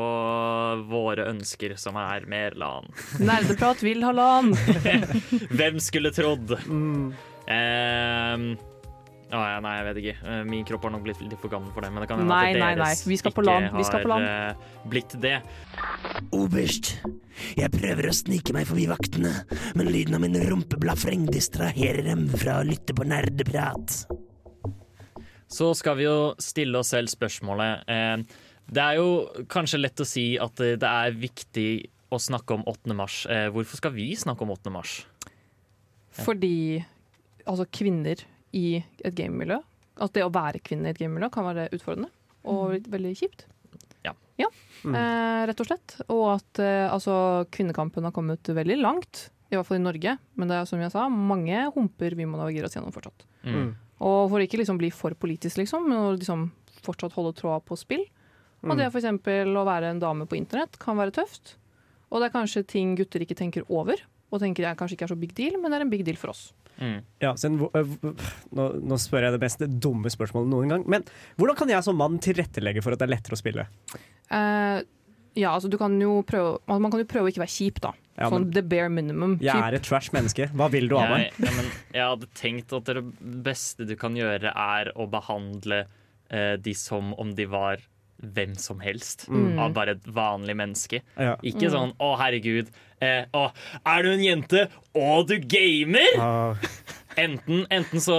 våre ønsker, som er mer LAN. Nerdeprat vil ha LAN! Hvem skulle trodd? Mm. Ehm, å, ja, nei, jeg vet ikke. Eh, Min kropp har nok blitt litt for gammel for det. Men det kan hende at nei, deres nei. Vi skal på ikke har eh, blitt det. Oberst, jeg prøver å snike meg forbi vaktene, men lyden av min rumpeblafreng distraherer dem fra å lytte på nerdeprat. Så skal vi jo stille oss selv spørsmålet eh, Det er jo kanskje lett å si at det er viktig å snakke om 8. mars. Eh, Hvorfor skal vi snakke om 8. mars? Fordi altså, kvinner i et gamemiljø At det å være kvinne i et gamemiljø kan være utfordrende og litt- veldig kjipt. Ja. Mm. Eh, rett og slett. Og at eh, altså, kvinnekampen har kommet veldig langt, i hvert fall i Norge. Men det er som jeg sa, mange humper vi må navigere oss gjennom fortsatt. Mm. Og for ikke liksom bli for politisk, liksom, men å liksom fortsatt holde tråda på spill. Og Mm. det for eksempel å være en dame på internett kan være tøft. Og det er kanskje ting gutter ikke tenker over, og tenker jeg kanskje ikke er så big deal, men det er en big deal for oss. Mm. Ja, så en, hvor- hvor- nå, nå spør jeg det mest dumme spørsmålet noen gang. Men hvordan kan jeg som mann tilrettelegge for at det er lettere å spille? Uh, ja, altså du kan jo prøve altså, Man kan jo prøve å ikke være kjip, da. Ja, sånn men the bare minimum. jeg er et trash menneske. Hva vil du av meg? Jeg, ja, men jeg hadde tenkt at det beste du kan gjøre, er å behandle uh, de som om de var hvem som helst. Mm. Av bare et vanlig menneske. Ja. Ikke sånn 'Å, herregud, eh, å, er du en jente, og du gamer?' Ah, Enten, enten så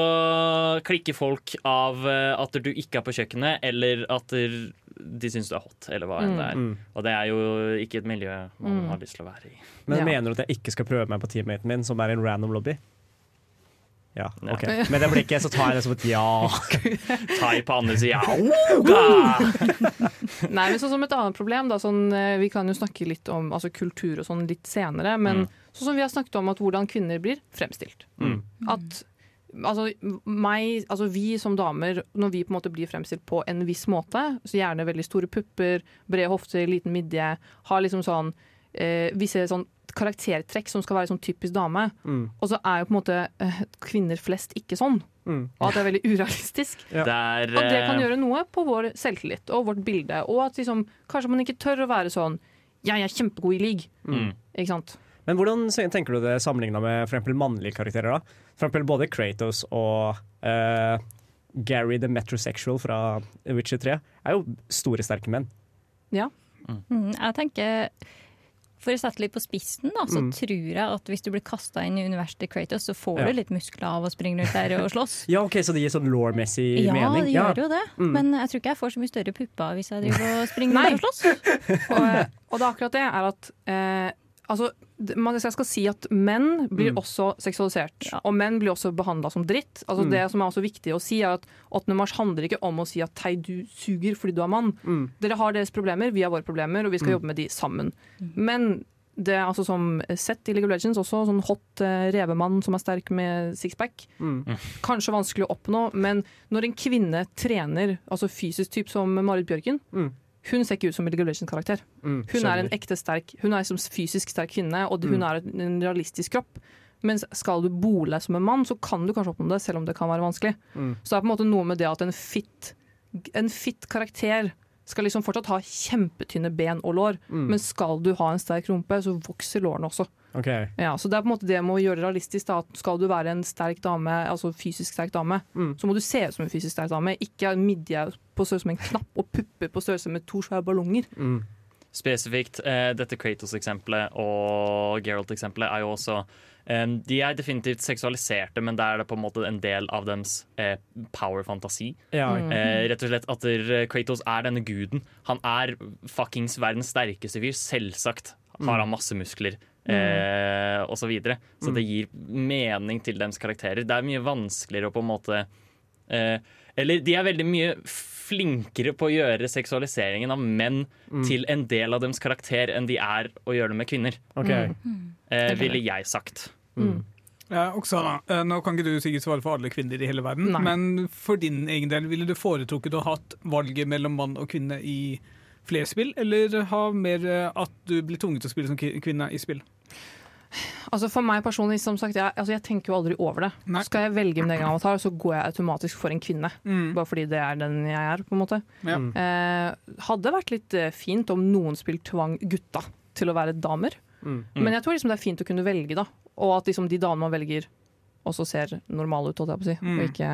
klikker folk av eh, at du ikke er på kjøkkenet, eller at de syns du er hot, eller hva enn det er. mm. Og det er jo ikke et miljø man Mm. har lyst til å være i. Men Ja. mener du at jeg ikke skal prøve meg på teammaten min, som er i en random lobby? Ja, ok. Med det blikket så tar jeg det som et ja. Tai på andre sida. Nei, men sånn som et annet problem, da, sånn, eh, vi kan jo snakke litt om altså, kultur og sånn litt senere, men Mm. sånn som vi har snakket om at hvordan kvinner blir fremstilt. Mm. At altså, meg, altså vi som damer, når vi på en måte blir fremstilt på en viss måte, så gjerne veldig store pupper, brede hofter, liten midje, har liksom sånn eh, visse sånn karaktertrekk som skal være sånn typisk dame, Mm. og så er jo på en måte eh, kvinner flest ikke sånn, Mm. og at det er veldig urealistisk. Ja. Det er, Og det kan eh, gjøre noe på vår selvtillit og vårt bilde. Og at liksom, kanskje man ikke tør å være sånn Jeg er kjempegod i league. mm. Ikke sant? Men hvordan tenker du det sammenligna med for eksempel mannlige karakterer? da? For eksempel både Kratos og uh, Gary the Metrosexual fra Witcher 3 er jo store, sterke menn. Mm, jeg tenker For å sette litt på spissen, da, så Mm. tror jeg at hvis du blir kasta inn i universitetet Kratos, så får Ja. du litt muskler av å springe rundt der og slåss. Ja, ok, Så det gir sånn law-messig Ja, mening? det gjør jo det. Mm. Men jeg tror ikke jeg får så mye større pupper hvis jeg driver og springer rundt og slåss. Og, og det er akkurat det er at eh, altså, man, jeg skal si at menn blir Mm. også seksualisert. Ja. Og menn blir også behandla som dritt. Altså, Mm. Det som er også viktig å si, er at 8. mars handler ikke om å si at hei, du suger fordi du er mann. Mm. Dere har deres problemer, vi har våre problemer, og vi skal Mm. jobbe med de sammen. Men det er altså som sett i League of Legends også, sånn hot uh, revemann som er sterk med sixpack. Mm. Kanskje vanskelig å oppnå, men når en kvinne trener, altså fysisk typ som Marit Bjørken, Mm. Hun ser ikke ut som of Legends-karakter. Mm. Hun er en ekte sterk, hun er som fysisk sterk kvinne, og hun Mm. er en- en realistisk kropp. Mens skal du bole som en mann, så kan du kanskje oppnå det, selv om det kan være vanskelig. Mm. Så det er på en måte noe med det at en fit, en fit karakter skal liksom fortsatt ha kjempetynne ben og lår, Mm. men skal du ha en sterk rumpe, så vokser lårene også. Ok. Ja, så det er på en måte det med å gjøre det realistisk. Da, at skal du være en sterk dame, altså fysisk sterk dame, Mm. så må du se ut som en fysisk sterk dame. Ikke midje på størrelse med en knapp og pupper på størrelse med to svære ballonger. Mm. spesifikt eh, dette Kratos-eksempelet og Geralt-eksempelet er jo også eh, De er definitivt seksualiserte, men der er det på en måte en del av deres eh, power-fantasi. Ja. Eh, rett og slett at Kratos er denne guden. Han er fuckings verdens sterkeste fyr. Selvsagt har han masse muskler. Eh, og så videre. Så det gir mening til deres karakterer. Det er mye vanskeligere å på en måte eh, Eller de er veldig mye flinkere på å gjøre seksualiseringen av menn til en del av deres karakter enn de er å gjøre det med kvinner. Ok. Eh, ville jeg sagt. Ja, Oksana, eh, nå kan ikke du sikkert svare for alle kvinner i hele verden, Nei. men for din egen del, ville du foretrukket å ha hatt valget mellom mann og kvinne i flere spill, eller ha mer eh, at du blir tvunget til å spille som kvinne i spill? Altså For meg personlig, som sagt, jeg, altså jeg tenker jo aldri over det. Nei. Skal jeg velge min egen avatar, så går jeg automatisk for en kvinne. Mm. Bare fordi det er den jeg er, på en måte. Ja. Eh, hadde vært litt eh, fint om noen spill tvang gutta til å være damer. Mm. Men jeg tror liksom det er fint å kunne velge, da. Og at liksom de damene man velger, også ser normale ut, holdt jeg på å si. Mm. Og ikke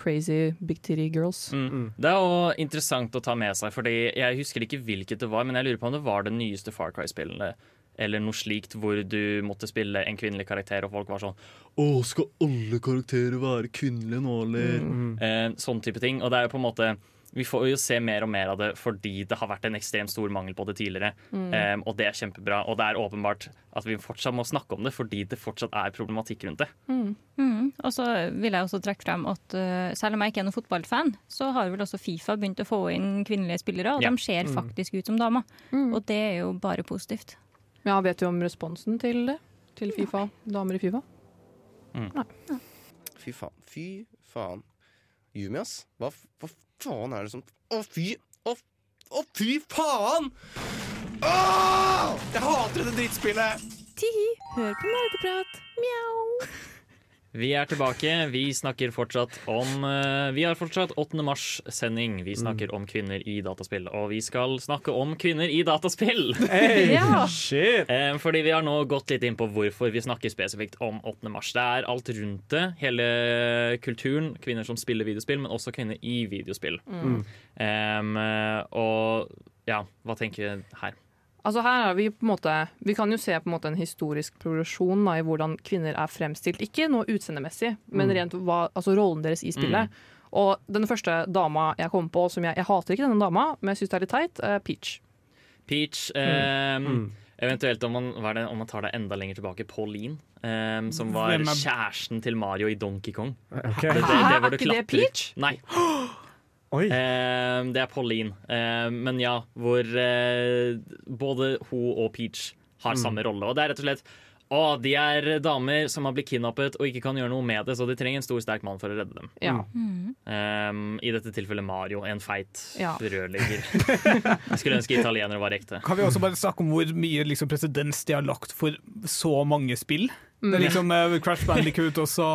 crazy big titty girls. Mm. Det er jo interessant å ta med seg, Fordi jeg husker ikke hvilket det var, men jeg lurer på om det var det nyeste Far Cry-spillene. Eller noe slikt hvor du måtte spille en kvinnelig karakter, og folk var sånn Å, skal alle karakterer være kvinnelige nå, eller? Eh, sånn type ting. Og det er jo på en måte Vi får jo se mer og mer av det fordi det har vært en ekstremt stor mangel på det tidligere. Eh, og det er kjempebra. Og det er åpenbart at vi fortsatt må snakke om det fordi det fortsatt er problematikk rundt det. Mm. Og så vil jeg også trekke frem at uh, selv om jeg ikke er noen fotballfan, så har vel også Fifa begynt å få inn kvinnelige spillere, og Ja. de ser faktisk ut som damer. Og det er jo bare positivt. Ja, vet du om responsen til det? Til Fifa? Damer i Fifa? Nei. Fy faen. Fy faen. Jumias, ass. Hva, hva faen er det som Å, fy Å, å fy faen! Åh! Jeg hater dette drittspillet! Hør på nerdeprat. Mjau. Vi er tilbake. Vi snakker fortsatt om eh, Vi har fortsatt 8. mars-sending. Vi snakker om kvinner i dataspill. Og vi skal snakke om kvinner i dataspill! Hey, Ja. shit! Eh, Fordi vi har nå gått litt inn på hvorfor vi snakker spesifikt om 8. mars. Det er alt rundt det. Hele kulturen. Kvinner som spiller videospill, men også kvinner i videospill. Mm. Um, og ja, hva tenker vi her? Altså her er vi på en måte Vi kan jo se på en måte en historisk progresjon da, i hvordan kvinner er fremstilt. Ikke noe utseendemessig, men rent hva, altså rollen deres i spillet. Og den første dama jeg kom på som jeg, jeg hater ikke denne dama, men jeg syns det er litt teit, er Peach. Peach. em, Eventuelt om man, hva er det, om man tar det enda lenger tilbake, Pauline. em, som var kjæresten til Mario i Donkey Kong. Okay. Det, det, det var Er ikke det. Peach? Nei. Oi. Em, det er Pauline. Eh, men ja, hvor eh, både hun og Peach har samme rolle. Og det er rett og slett å, de er damer som har blitt kidnappet og ikke kan gjøre noe med det, så de trenger en stor, sterk mann for å redde dem. Ja. Em, I dette tilfellet Mario, en feit Ja. rørlegger. Jeg skulle ønske italienere var ekte. Kan vi også bare snakke om hvor mye liksom, presedens de har lagt for så mange spill? Det er liksom eh, Crash Bandicoot og så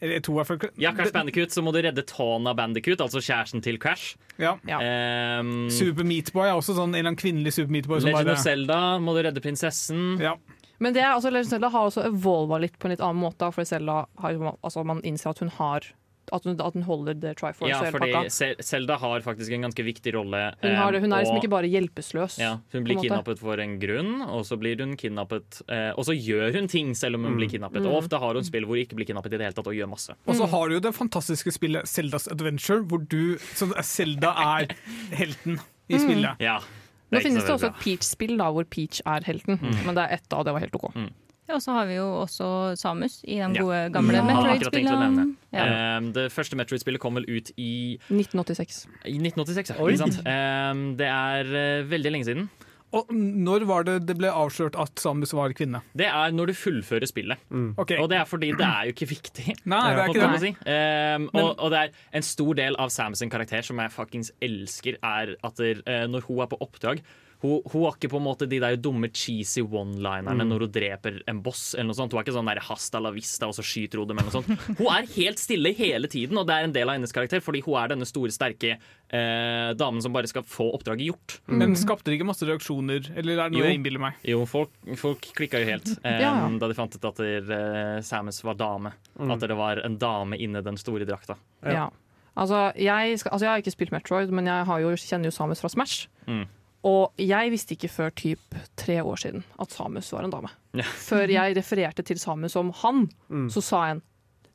Eller to, i hvert fall. Ja, Crash Bandicoot, så må du redde Tona Bandicoot, altså kjæresten til Crash. Ja. Ja. Em, Super Meatboy er også sånn en eller annen kvinnelig Super Meatboy. Som Legend bare, of Zelda må du redde prinsessen. ja. Men det er, altså, Legend of Zelda har også evolva litt på en litt annen måte. For Zelda har, altså, man innser at hun har At hun, at hun holder the Triforce Ja, og hele fordi pakka. Zelda har faktisk en ganske viktig rolle. Hun, har, det, hun er liksom og- ikke bare hjelpeløs. Ja, hun blir kidnappet for en grunn, og så blir hun kidnappet eh, Og så gjør hun ting selv om hun blir kidnappet. Mm. Og ofte har hun spill hvor hun ikke blir kidnappet i det hele tatt, og gjør masse. Og så har du jo det fantastiske spillet Zeldas Adventure, hvor du Selda Zelda er helten i spillet. Ja, Nå er finnes det også et Peach-spill hvor Peach er helten, men det er ett av, det var helt OK. Og så har vi jo også Samus i de Ja. gode gamle Metroid-spillene. Ja. Em, det første Metroid-spillet kom vel ut i, 1986. i 1986, ja. Em, det er eh, veldig lenge siden. Og når var det det ble avslørt at Samus var kvinne? Det er når du fullfører spillet. Ok, Og det er fordi det er jo ikke viktig. Nei, det er ikke det. si. Em, og, og det er en stor del av Samus' karakter som jeg fuckings elsker, er at der, eh, når hun er på oppdrag hun, hun har ikke på en måte de der dumme cheesy one-linerne når hun dreper en boss. eller noe sånt. Hun er ikke sånn der hasta la vista, og så skyter hun dem. eller noe sånt. Hun er helt stille hele tiden, og det er en del av hennes karakter, fordi hun er denne store, sterke eh, damen som bare skal få oppdraget gjort. Men skapte det ikke masse reaksjoner? Eller er det noe Jo. jeg innbiller meg? Jo, folk, folk klikka jo helt eh, Ja, ja. da de fant ut at uh, Samus var dame. At det var en dame inni den store drakta. Ja. Altså, jeg, skal, altså, jeg har ikke spilt Metroid, men jeg har jo, kjenner jo Samus fra Smash. Mm. Og jeg visste ikke før typ tre år siden at Samus var en dame. Ja. Før jeg refererte til Samus som han, så sa en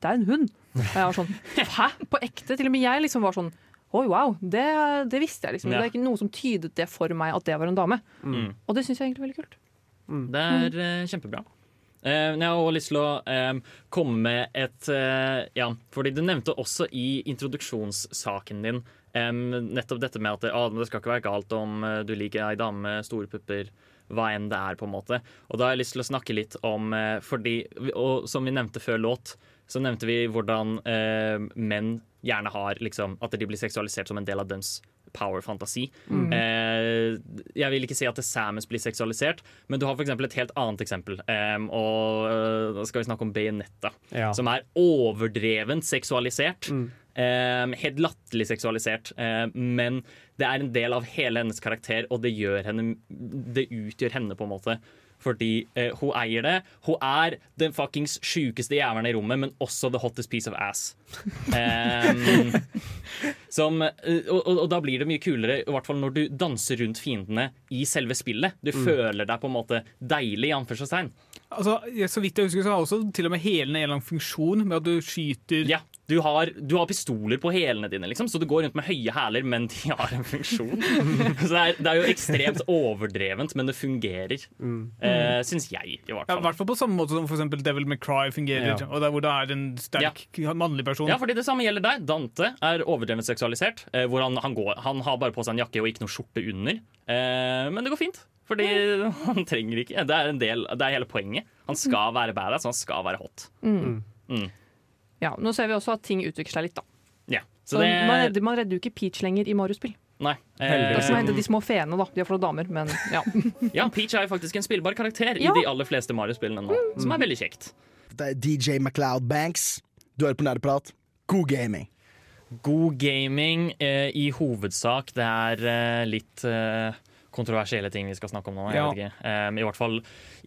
det er en hund. Og jeg var sånn hæ? På ekte? Til og med jeg liksom var sånn oi, wow, det, det visste jeg liksom. Ja. Det er ikke noe som tydet det for meg at det var en dame. Mm. Og det syns jeg egentlig er veldig kult. Det er eh, kjempebra. Uh, jeg har også lyst til å uh, komme med et Ja, fordi du nevnte også i introduksjonssaken din em, nettopp dette med at ah, det skal ikke være galt om eh, du liker ei dame med store pupper, hva enn det er, på en måte. Og da har jeg lyst til å snakke litt om eh, fordi Og som vi nevnte før låt, så nevnte vi hvordan eh, menn gjerne har liksom At de blir seksualisert som en del av deres power-fantasi. Eh, jeg vil ikke si at Samus blir seksualisert, men du har for et helt annet eksempel. Eh, og eh, da skal vi snakke om Bayonetta, Ja. som er overdrevent seksualisert. Em, helt latterlig seksualisert. men det er en del av hele hennes karakter, og det gjør henne Det utgjør henne, på en måte. Fordi eh, hun eier det. Hun er den fuckings sjukeste jævelen i rommet, men også the hottest piece of ass. Um, som, eh, og, og, og da blir det mye kulere, i hvert fall når du danser rundt fiendene i selve spillet. Du føler deg på en måte deilig, i anførselstegn. Altså, så vidt jeg husker, så har også til og med hælene en eller annen funksjon med at du skyter Ja, du har, du har pistoler på hælene dine, liksom, så du går rundt med høye hæler, men de har en funksjon. så det er, det er jo ekstremt overdrevent, men det fungerer. Eh, Syns jeg, i hvert Ja, I fall. hvert fall på samme måte som for Devil McCry fungerer. Ja. Og der hvor det er en sterk mannlig person. Ja, fordi det samme gjelder deg. Dante er overdrevent seksualisert. Eh, hvor han, han, går, han har bare på seg en jakke og ikke noe skjorte under. Eh, men det går fint. Fordi han trenger ikke Det er, en del, det er hele poenget. Han skal være badass, han skal være hot. Mm. Ja, Nå ser vi også at ting utvikler seg litt, da. Ja. Så Så det man, redder, man redder jo ikke Peach lenger i Mario-spill. Nei. Det er som å Eh, de små feene, da. De er for damer, men ja. ja, Peach er jo faktisk en spillbar karakter Ja. i de aller fleste Mario-spillene nå. Som er veldig kjekt. Det er DJ MacLeod Banks. Du hører på Nerdeprat. God gaming. God gaming eh, i hovedsak. Det er eh, litt eh, kontroversielle ting vi skal snakke om nå. Jeg Ja. vet ikke. Eh, I hvert fall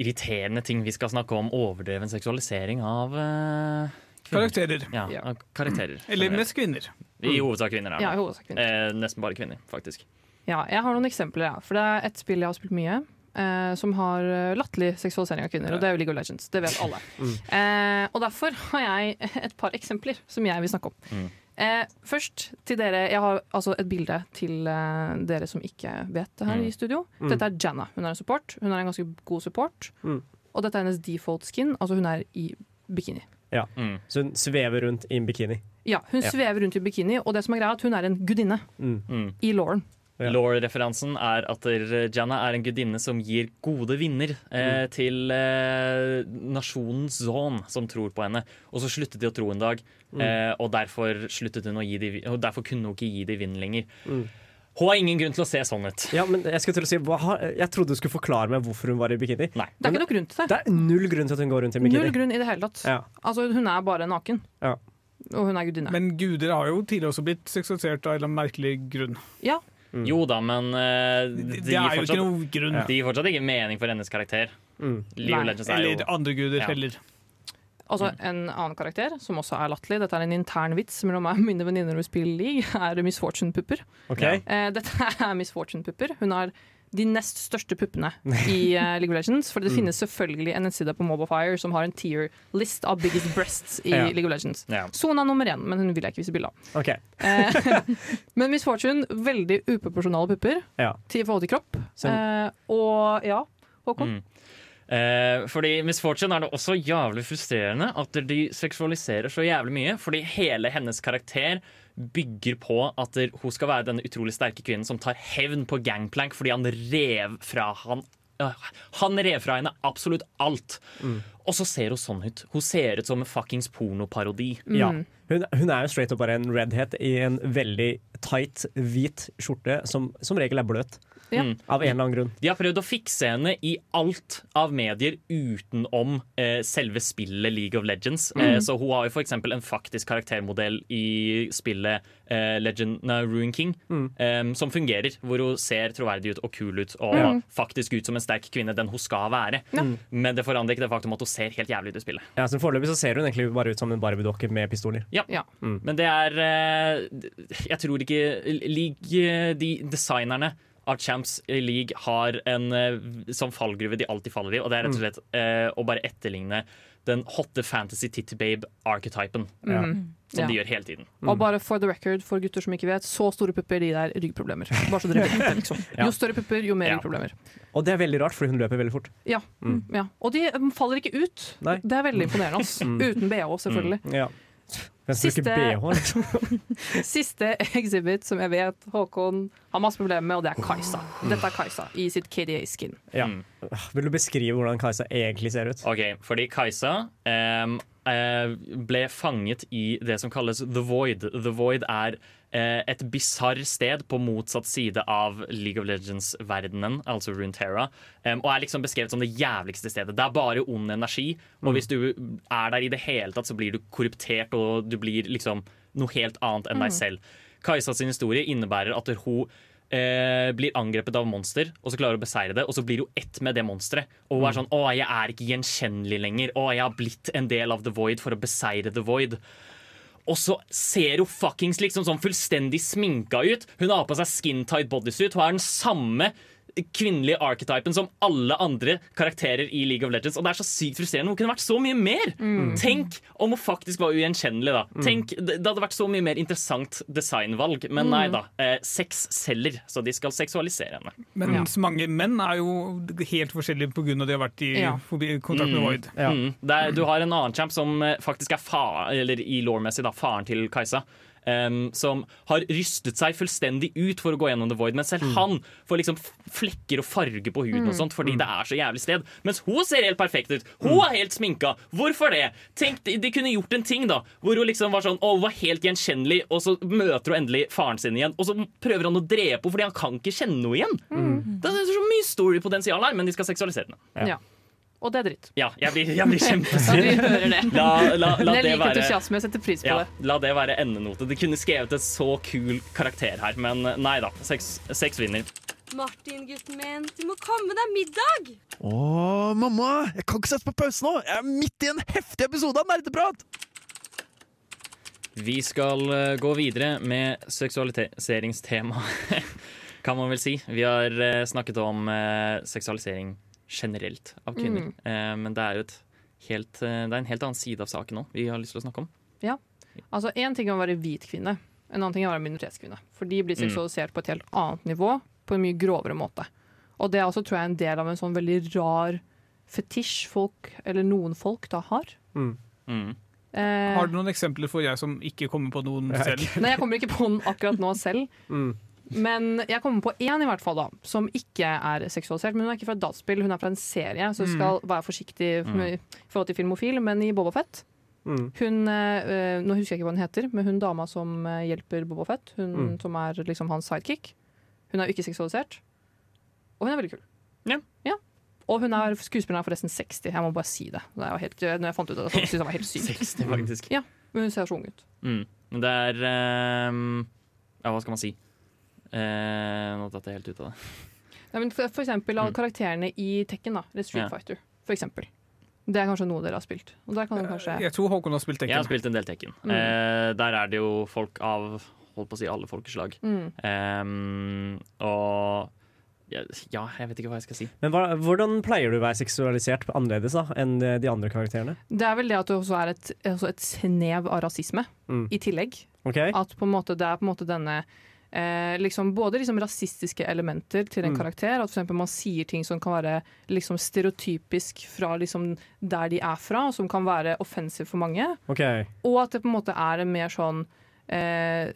irriterende ting vi skal snakke om. Overdreven seksualisering av eh, kvinner. Karakterer. Ja, Ja. karakterer. Eller generelt. mest kvinner. I hovedsak kvinner. Er ja, i hovedsak kvinner. Eh, nesten bare kvinner, faktisk. Ja, jeg har noen eksempler, ja. For det er et spill jeg har spilt mye. Eh, som har eh, latterlig seksualisering av kvinner, og det er jo League of Legends. Det vet alle. Eh, og derfor har jeg et par eksempler som jeg vil snakke om. Mm. Eh, først til dere Jeg har altså et bilde til eh, dere som ikke vet det her Mm. i studio. Dette er Janna. Hun er en support. Hun er en ganske god support. Mm. Og dette er hennes default skin. Altså hun er i bikini. Mm. Så hun svever rundt i en bikini. Ja, hun Ja. svever rundt i bikini, og det som er greia er at hun er en gudinne Mm. Mm. i Lauren. Ja. Law-referansen er at Janna er en gudinne som gir gode vinner eh, Mm. til eh, nasjonen Zon, som tror på henne. Og så sluttet de å tro en dag, Mm. eh, og derfor, sluttet hun å gi de, og derfor kunne hun ikke gi de vind lenger. Mm. Hun har ingen grunn til å se sånn ut. Ja, men jeg skulle til å si hva, har- Jeg trodde du skulle forklare meg hvorfor hun var i bikini. Nei. Det er ikke noe grunn til det. Det er null grunn til at hun går rundt i bikini. Null grunn i det hele tatt. Ja. Altså, hun er bare naken. Ja. Og hun er gudinne. Men guder har jo tidligere også blitt seksualisert av en eller annen merkelig grunn. ja, Jo da, men uh, Det, de, det gir er jo ikke fortsatt, noe grunn. De gir fortsatt ikke mening for hennes karakter. Mm. League. Legends er jo Eller andre guder Ja. heller. Altså En annen karakter som også er latterlig, dette er en intern vits mellom meg og mine venninner når vi spiller League, er Miss Fortune-pupper. Okay. Eh, dette er Miss Fortune-pupper. Hun har de nest største puppene i uh, League of Legends. For det finnes selvfølgelig en nettside på MobileFire som har en tier-list av biggest breasts i Ja. League of Legends. Ja. Sona nummer én, men hun vil jeg ikke vise bilde av. Okay. Eh, men Miss Fortune, veldig uproporsjonale pupper Ja. til forhold til kropp. Eh, og ja, Håkon. Mm. Eh, fordi Miss Fortune er det også jævlig frustrerende at de seksualiserer så jævlig mye. Fordi hele hennes karakter bygger på at hun skal være denne utrolig sterke kvinnen som tar hevn på Gangplank fordi han rev fra han øh, Han rev fra henne absolutt alt. Og så ser hun sånn ut. Hun ser ut som en fuckings pornoparodi. Ja. Mm. Hun, hun er jo straight up bare en redhead i en veldig tight, hvit skjorte som som regel er bløt. Ja. Mm. Av en eller annen grunn. De har prøvd å fikse henne i alt av medier utenom eh, selve spillet League of Legends. Eh, så hun har jo f.eks. en faktisk karaktermodell i spillet eh, Legend, of Ruin King, eh, som fungerer. Hvor hun ser troverdig ut og kul ut og faktisk ut som en sterk kvinne, den hun skal være. Men det forandrer ikke det faktum at hun ser helt jævlig ut i spillet. Ja, så Foreløpig så ser hun egentlig bare ut som en Barbie-dokke med pistoler. Ja. Ja. Men det er eh, Jeg tror ikke League, de designerne at champs league har en sånn fallgruve de alltid faller i, og det er rett og slett eh, å bare etterligne den hotte fantasy titty babe-archetypen. Ja. Som Ja. de gjør hele tiden. Og bare for the record, for gutter som ikke vet, så store pupper de der ryggproblemer. Bare så dere vet det, liksom. Ja. Jo større pupper, jo mer Ja. ryggproblemer. Og det er veldig rart, fordi hun løper veldig fort. Ja. Mm. ja. Og de um, faller ikke ut. Nei. Det er veldig imponerende. Altså. Mm. Uten bh, selvfølgelig. Ja. Siste- liksom. Siste exhibit som jeg vet Håkon har masse problemer med, og det er Kajsa. Dette er Kajsa i sitt KDA-skin. Ja. Mm. Vil du beskrive hvordan Kajsa egentlig ser ut? Ok, fordi Kajsa eh, ble fanget i det som kalles The Void. The Void er et bisarr sted på motsatt side av League of Legends-verdenen, altså Runeterra, um, og er liksom beskrevet som det jævligste stedet. Det er bare ond energi, og hvis du er der i det hele tatt, så blir du korruptert, og du blir liksom noe helt annet enn deg selv. Kajsa sin historie innebærer at hun eh, blir angrepet av monster, og så klarer hun å beseire det, og så blir hun ett med det monsteret. Og hun er sånn 'Å, jeg er ikke gjenkjennelig lenger. Å, jeg har blitt en del av The Void for å beseire The Void'. Og så ser hun fuckings liksom sånn fullstendig sminka ut. Hun har på seg skin tight bodysuit. Hun er den samme kvinnelige archetypen som alle andre karakterer i League of Legends. Og det er så sykt frustrerende. Hun kunne vært så mye mer! Tenk om hun faktisk var ugjenkjennelig, da. Tenk, det, hadde vært så mye mer interessant designvalg. Men nei da. Eh, sex selger, så de skal seksualisere henne. Mens mange menn er jo helt forskjellige pga. de har vært i Ja. kontakt med Void. Ja. Mm. Det er, du har en annen champ som eh, faktisk er fa eller i lore-messig da, faren til Kajsa. Em, som har rystet seg fullstendig ut for å gå gjennom The Void. Men selv han får liksom flekker og farge på huden og sånt fordi det er så jævlig sted. Mens hun ser helt perfekt ut. Hun er helt sminka. Hvorfor det? Tenk, de, de kunne gjort en ting da hvor hun liksom var sånn Å, hun var helt gjenkjennelig, og så møter hun endelig faren sin igjen, og så prøver han å drepe henne fordi han kan ikke kjenne henne igjen. Det er så mye story-potensial her, men de skal seksualisere henne. Ja. Ja. Og det er dritt. Ja, jeg blir, jeg blir kjempesint. hører det. La, la, la, Men jeg liker entusiasme, jeg setter pris på ja, det. la det være endenote. De kunne skrevet et så kul karakter her, men nei da. Seks, seks vinner. Martin, gutten min, du må komme deg middag! Å, mamma! Jeg kan ikke sette på pause nå! Jeg er midt i en heftig episode av Nerdeprat! Vi skal eh, gå videre med seksualiseringstema, kan man vel si. Vi har eh, snakket om eh, seksualisering generelt av kvinner. Eh, men det er helt, eh, det er en helt annen side av saken nå vi har lyst til å snakke om. Ja, Altså, Én ting er å være hvit kvinne, en annen ting er å være minoritetskvinne. For de blir Mm. seksualisert på et helt annet nivå, på en mye grovere måte. Og det er også, tror jeg, en del av en sånn veldig rar fetisj folk, eller noen folk, da har. Mm. Mm. Eh, Har du noen eksempler for jeg som ikke kommer på noen selv? Nei, jeg kommer ikke på den akkurat nå selv. Mm. Men jeg kommer på én i hvert fall da, som ikke er seksualisert. Men hun er ikke fra et dataspill, hun er fra en serie, så Mm. skal være forsiktig med, i forhold til filmofil. Men i Boba Fett Mm. hun, eh, Nå husker jeg ikke hva hun heter, men hun dama som eh, hjelper Boba Fett, hun Mm. som er liksom hans sidekick, hun er jo ikke seksualisert. Og hun er veldig kul. Ja. Og hun er skuespilleren er forresten 60, jeg må bare si det. det helt, når jeg fant ut at det, syntes jeg det var helt sykt. 60, faktisk. Men hun ser så ung ut. Mm. Det er um, Ja, hva skal man si? Eh, nå datt jeg helt ut av det. Nei, men for, eksempel av Mm. karakterene i Tekken, da, eller Street Ja. Fighter. For eksempel. Det er kanskje noe dere har spilt. Og der kan kanskje Jeg tror Håkon har spilt Tekken. Jeg har spilt en del Tekken. Mm. Eh, der er det jo folk av holdt på å si alle folkeslag. mm. Ehm, og ja, ja, jeg vet ikke hva jeg skal si. Men hva, hvordan pleier du å være seksualisert annerledes da, enn eh, de andre karakterene? Det er vel det at det også er et, også et snev av rasisme Mm. i tillegg. Okay. At på en måte, det er på en måte denne eh, liksom, Både liksom rasistiske elementer til en Mm. karakter. At eksempel man sier ting som kan være liksom stereotypisk fra liksom der de er fra, som kan være offensive for mange. Okay. Og at det på en måte er en mer sånn eh,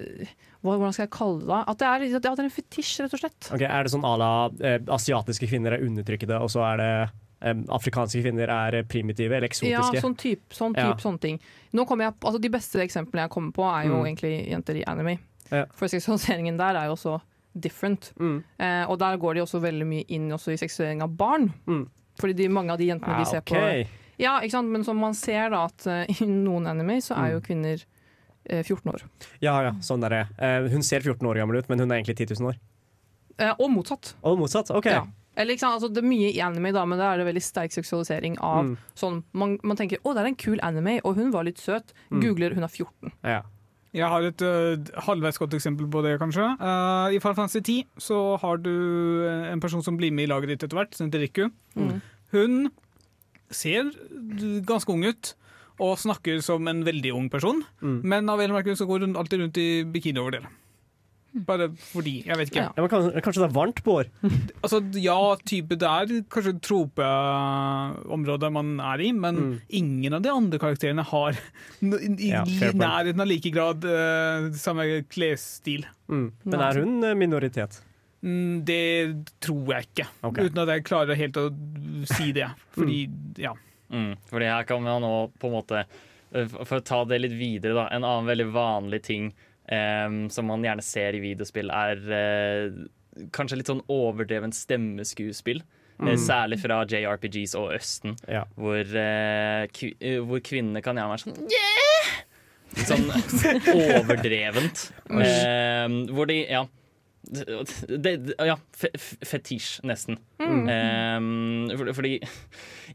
Hvordan skal jeg kalle det? At det er, at det er en fetisj, rett og slett. Okay, Er det sånn à la eh, asiatiske kvinner er undertrykkede, og så er det eh, afrikanske kvinner er primitive eller eksotiske. Ja, sånn type sånn Ja. typ, sånne ting. Jeg, altså De beste eksemplene jeg kommer på, er jo Mm. egentlig jenter i anime. Ja. For seksualiseringen der er jo også different. Mm. Eh, og der går de også veldig mye inn også i seksualisering av barn. Mm. Fordi de, mange av de jentene Ah, vi ser okay. på Ja, ikke sant? Men som man ser da at uh, i noen anime så er jo Mm. kvinner uh, 14 år. Ja, ja, sånn er det. Uh, Hun ser 14 år gammel ut, men hun er egentlig 10 000 år. Eh, og motsatt. Og motsatt? OK. Ja. Eller? Altså, det er mye i anime, da, men da er det veldig sterk seksualisering av Mm. sånn man, man tenker 'Å, det er en kul anime, og hun var litt søt'. Mm. Googler 'hun er 14'. Ja. Jeg har et uh, halvveis godt eksempel på det, kanskje. Uh, I Final Fantasy 10 så har du en person som blir med i laget ditt etter hvert, som heter Riku. Mm. Hun ser ganske ung ut og snakker som en veldig ung person, Mm. men av en eller annen grunn så går hun alltid rundt i bikinioverdel. Bare fordi. Jeg vet ikke. Ja. Ja, men kanskje, kanskje det er varmt på år? Altså, ja, type det er kanskje tropeområdet man er i, men Mm. ingen av de andre karakterene har i Ja, nærheten av like grad uh, samme klesstil. Mm. Men er hun eh, minoritet? Mm, det tror jeg ikke, okay. uten at jeg klarer helt å si det. Fordi, ja. Mm, fordi her kan man nå på en måte eh, for å ta det litt videre, da. En annen veldig vanlig ting em, som man gjerne ser i videospill, er uh, kanskje litt sånn overdreven stemmeskuespill. Mm. Særlig fra JRPGs og Østen, Ja. hvor, uh, eh, hvor kvinnene kan gjerne være sånn yeah! Sånn overdrevent. Uh, hvor de Ja. Det, ja, fetisj, nesten. Mm. Um, fordi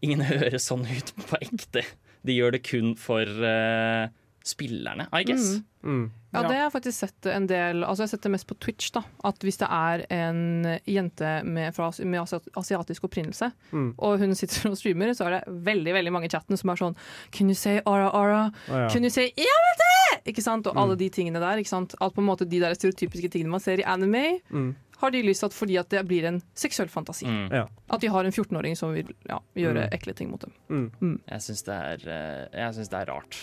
ingen høres sånn ut på ekte. De gjør det kun for eh, spillerne, I guess. Mm. Ja, Ja. det har jeg faktisk sett en del Altså Jeg har sett det mest på Twitch. da At Hvis det er en jente med, fra, med asiatisk opprinnelse, Mm. og hun sitter og streamer, så er det veldig veldig mange i chatten som er sånn Can you say Ara Ara? Å, ja. Can you say Ja, vet du? Ikke sant? Og alle de tingene der. Ikke sant? At på en måte de der stereotypiske tingene man ser i anime, Mm. Har de lyst til at fordi at det blir en seksuell fantasi. Mm. Ja. At de har en 14-åring som vil ja, gjøre Mm. ekle ting mot dem. Mm. Jeg syns det, er, eh, synes det er rart.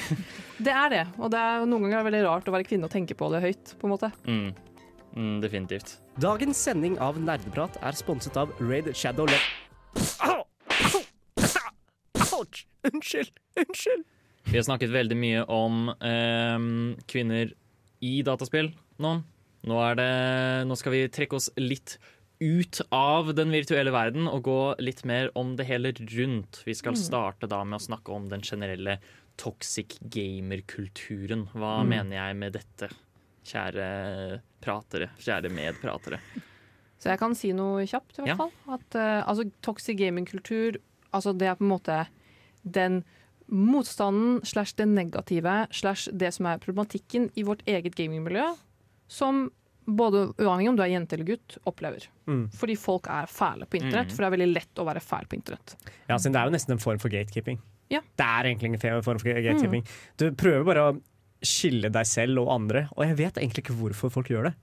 Det er det. Og det er noen ganger er det veldig rart å være kvinne og tenke på det høyt. på en måte. mm. Mm, definitivt. Dagens sending av Nerdeprat er sponset av Raid Shadow Le... Ouch! Unnskyld! Unnskyld! Vi har snakket veldig mye om em, kvinner i dataspill nå. Nå, det, nå skal vi trekke oss litt ut av den virtuelle verden og gå litt mer om det hele rundt. Vi skal starte da med å snakke om den generelle toxic gamer-kulturen. Hva mener jeg med dette, kjære pratere, kjære medpratere? Så jeg kan si noe kjapt, i hvert Ja. fall. At uh, altså, toxic gaming-kultur, altså det er på en måte den motstanden slash det negative slash det som er problematikken i vårt eget gamingmiljø, som både uavhengig om du er jente eller gutt, opplever. Mm. Fordi folk er fæle på internett, Mm. for det er veldig lett å være fæl på internett. Ja, det er jo nesten en form for gatekeeping. Ja. Det er egentlig en form for gatekeeping. Du prøver bare å skille deg selv og andre, og jeg vet egentlig ikke hvorfor folk gjør det.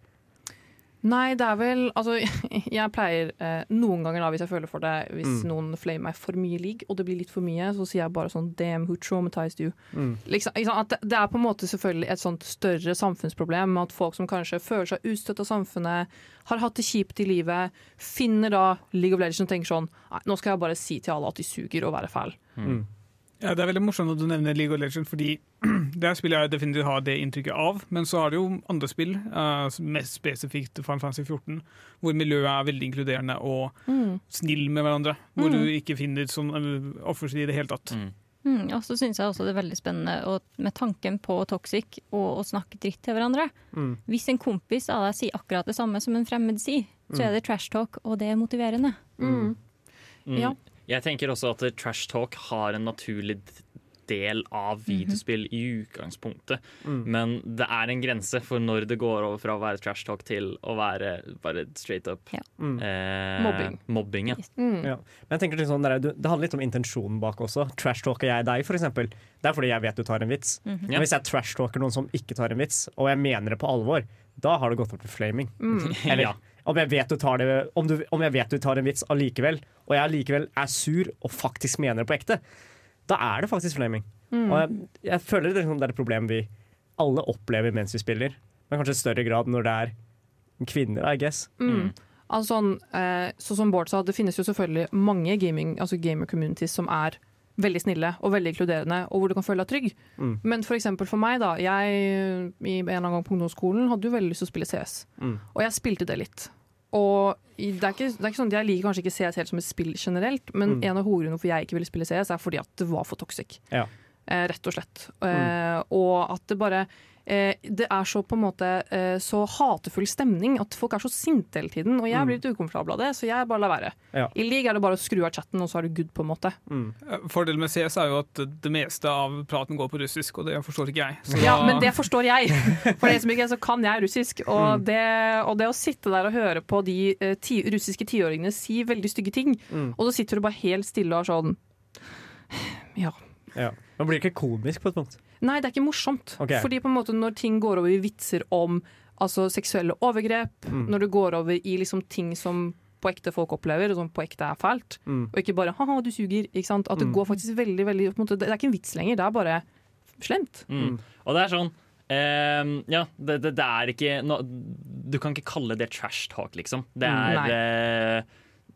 Nei, det er vel Altså, jeg pleier eh, noen ganger, da, hvis jeg føler for det, hvis Mm. noen flamer meg for mye league, og det blir litt for mye, så sier jeg bare sånn Damn, who traumatized you? Mm. Liksom, det, det er på en måte selvfølgelig et sånt større samfunnsproblem at folk som kanskje føler seg utstøtt av samfunnet, har hatt det kjipt i livet, finner da League of Legends og tenker sånn Nei, nå skal jeg bare si til alle at de suger og være fæl. Mm. Ja, Det er veldig morsomt at du nevner League of Legends, fordi det spillet jeg definitivt har det inntrykket av. Men så har du jo andre spill, eh, mest spesifikt Final Fantasy 14, hvor miljøet er veldig inkluderende og snill med hverandre. Hvor Mm. du ikke finner sånn uh, offerside i det hele tatt. Mm. Mm, og så syns jeg også det er veldig spennende og med tanken på toxic og å snakke dritt til hverandre. Mm. Hvis en kompis av deg sier akkurat det samme som en fremmed sier, så er det trash talk, og det er motiverende. Mm. Mm. Ja. Jeg tenker også at trash talk har en naturlig del av videospill i utgangspunktet. Mm. Men det er en grense for når det går over fra å være trash talk til å være bare straight up Ja. Mm. eh, Mobbing. mobbing ja. Mm. Ja. Men jeg tenker sånn, det, er- du- det handler litt om intensjonen bak også. Trash-talker jeg deg, eksempel. Det er fordi jeg vet du tar en vits. Ja. Men hvis jeg trash-talker noen som ikke tar en vits, og jeg mener det på alvor, da har det gått opp til flaming. Mm. Eller Ja. Om, jeg vet du tar det, om, du, om jeg vet du tar en vits allikevel, og jeg allikevel er sur og faktisk mener det på ekte, da er det faktisk flaming. Og jeg, jeg føler det, er liksom, det er et problem vi alle opplever mens vi spiller, men kanskje i større grad når det er kvinner, I guess. Mm. Altså, sånn, eh, så som Bård sa, det finnes jo selvfølgelig mange gaming, altså gamer communities som er veldig snille og veldig inkluderende, og hvor du kan føle deg trygg. Mm. Men for eksempel for meg, da. Jeg i en eller annen gang på ungdomsskolen hadde jo veldig lyst til å spille CS, Mm. og jeg spilte det litt. Og det er, ikke, det er ikke sånn, Jeg liker kanskje ikke CS helt som et spill generelt, men Mm. en av hovedgrunnene for jeg ikke ville spille CS, er fordi at det var for toxic. Ja. Eh, rett og slett. Eh, og at det bare eh, det er så på en måte eh, så hatefull stemning at folk er så sinte hele tiden. Og jeg blir litt ukomfortabel av det, så jeg bare lar være. Ja. I league er det bare å skru av chatten, og så er du good, på en måte. Mm. Fordelen med CS er jo at det meste av praten går på russisk, og det forstår ikke jeg. Så Ja, da- men det forstår jeg. For det som ikke er, så kan jeg russisk. Og, det, og det å sitte der og høre på de eh, ti, russiske tiåringene si veldig stygge ting, og så sitter du bare helt stille og er sånn Ja. Ja. Man blir ikke komisk på et punkt. Nei, det er ikke morsomt. Okay. Fordi på en måte når ting går over i vitser om altså, seksuelle overgrep, Mm. når det går over i liksom, ting som på ekte folk opplever, og som på ekte er fælt, Mm. og ikke bare 'haha, du suger'. Ikke sant? At det Mm. går faktisk veldig, veldig på en måte, Det er ikke en vits lenger, det er bare slemt. Mm. Og det er sånn Uh, Ja, det, det, det er ikke no, Du kan ikke kalle det trash talk, liksom. Det Mm, er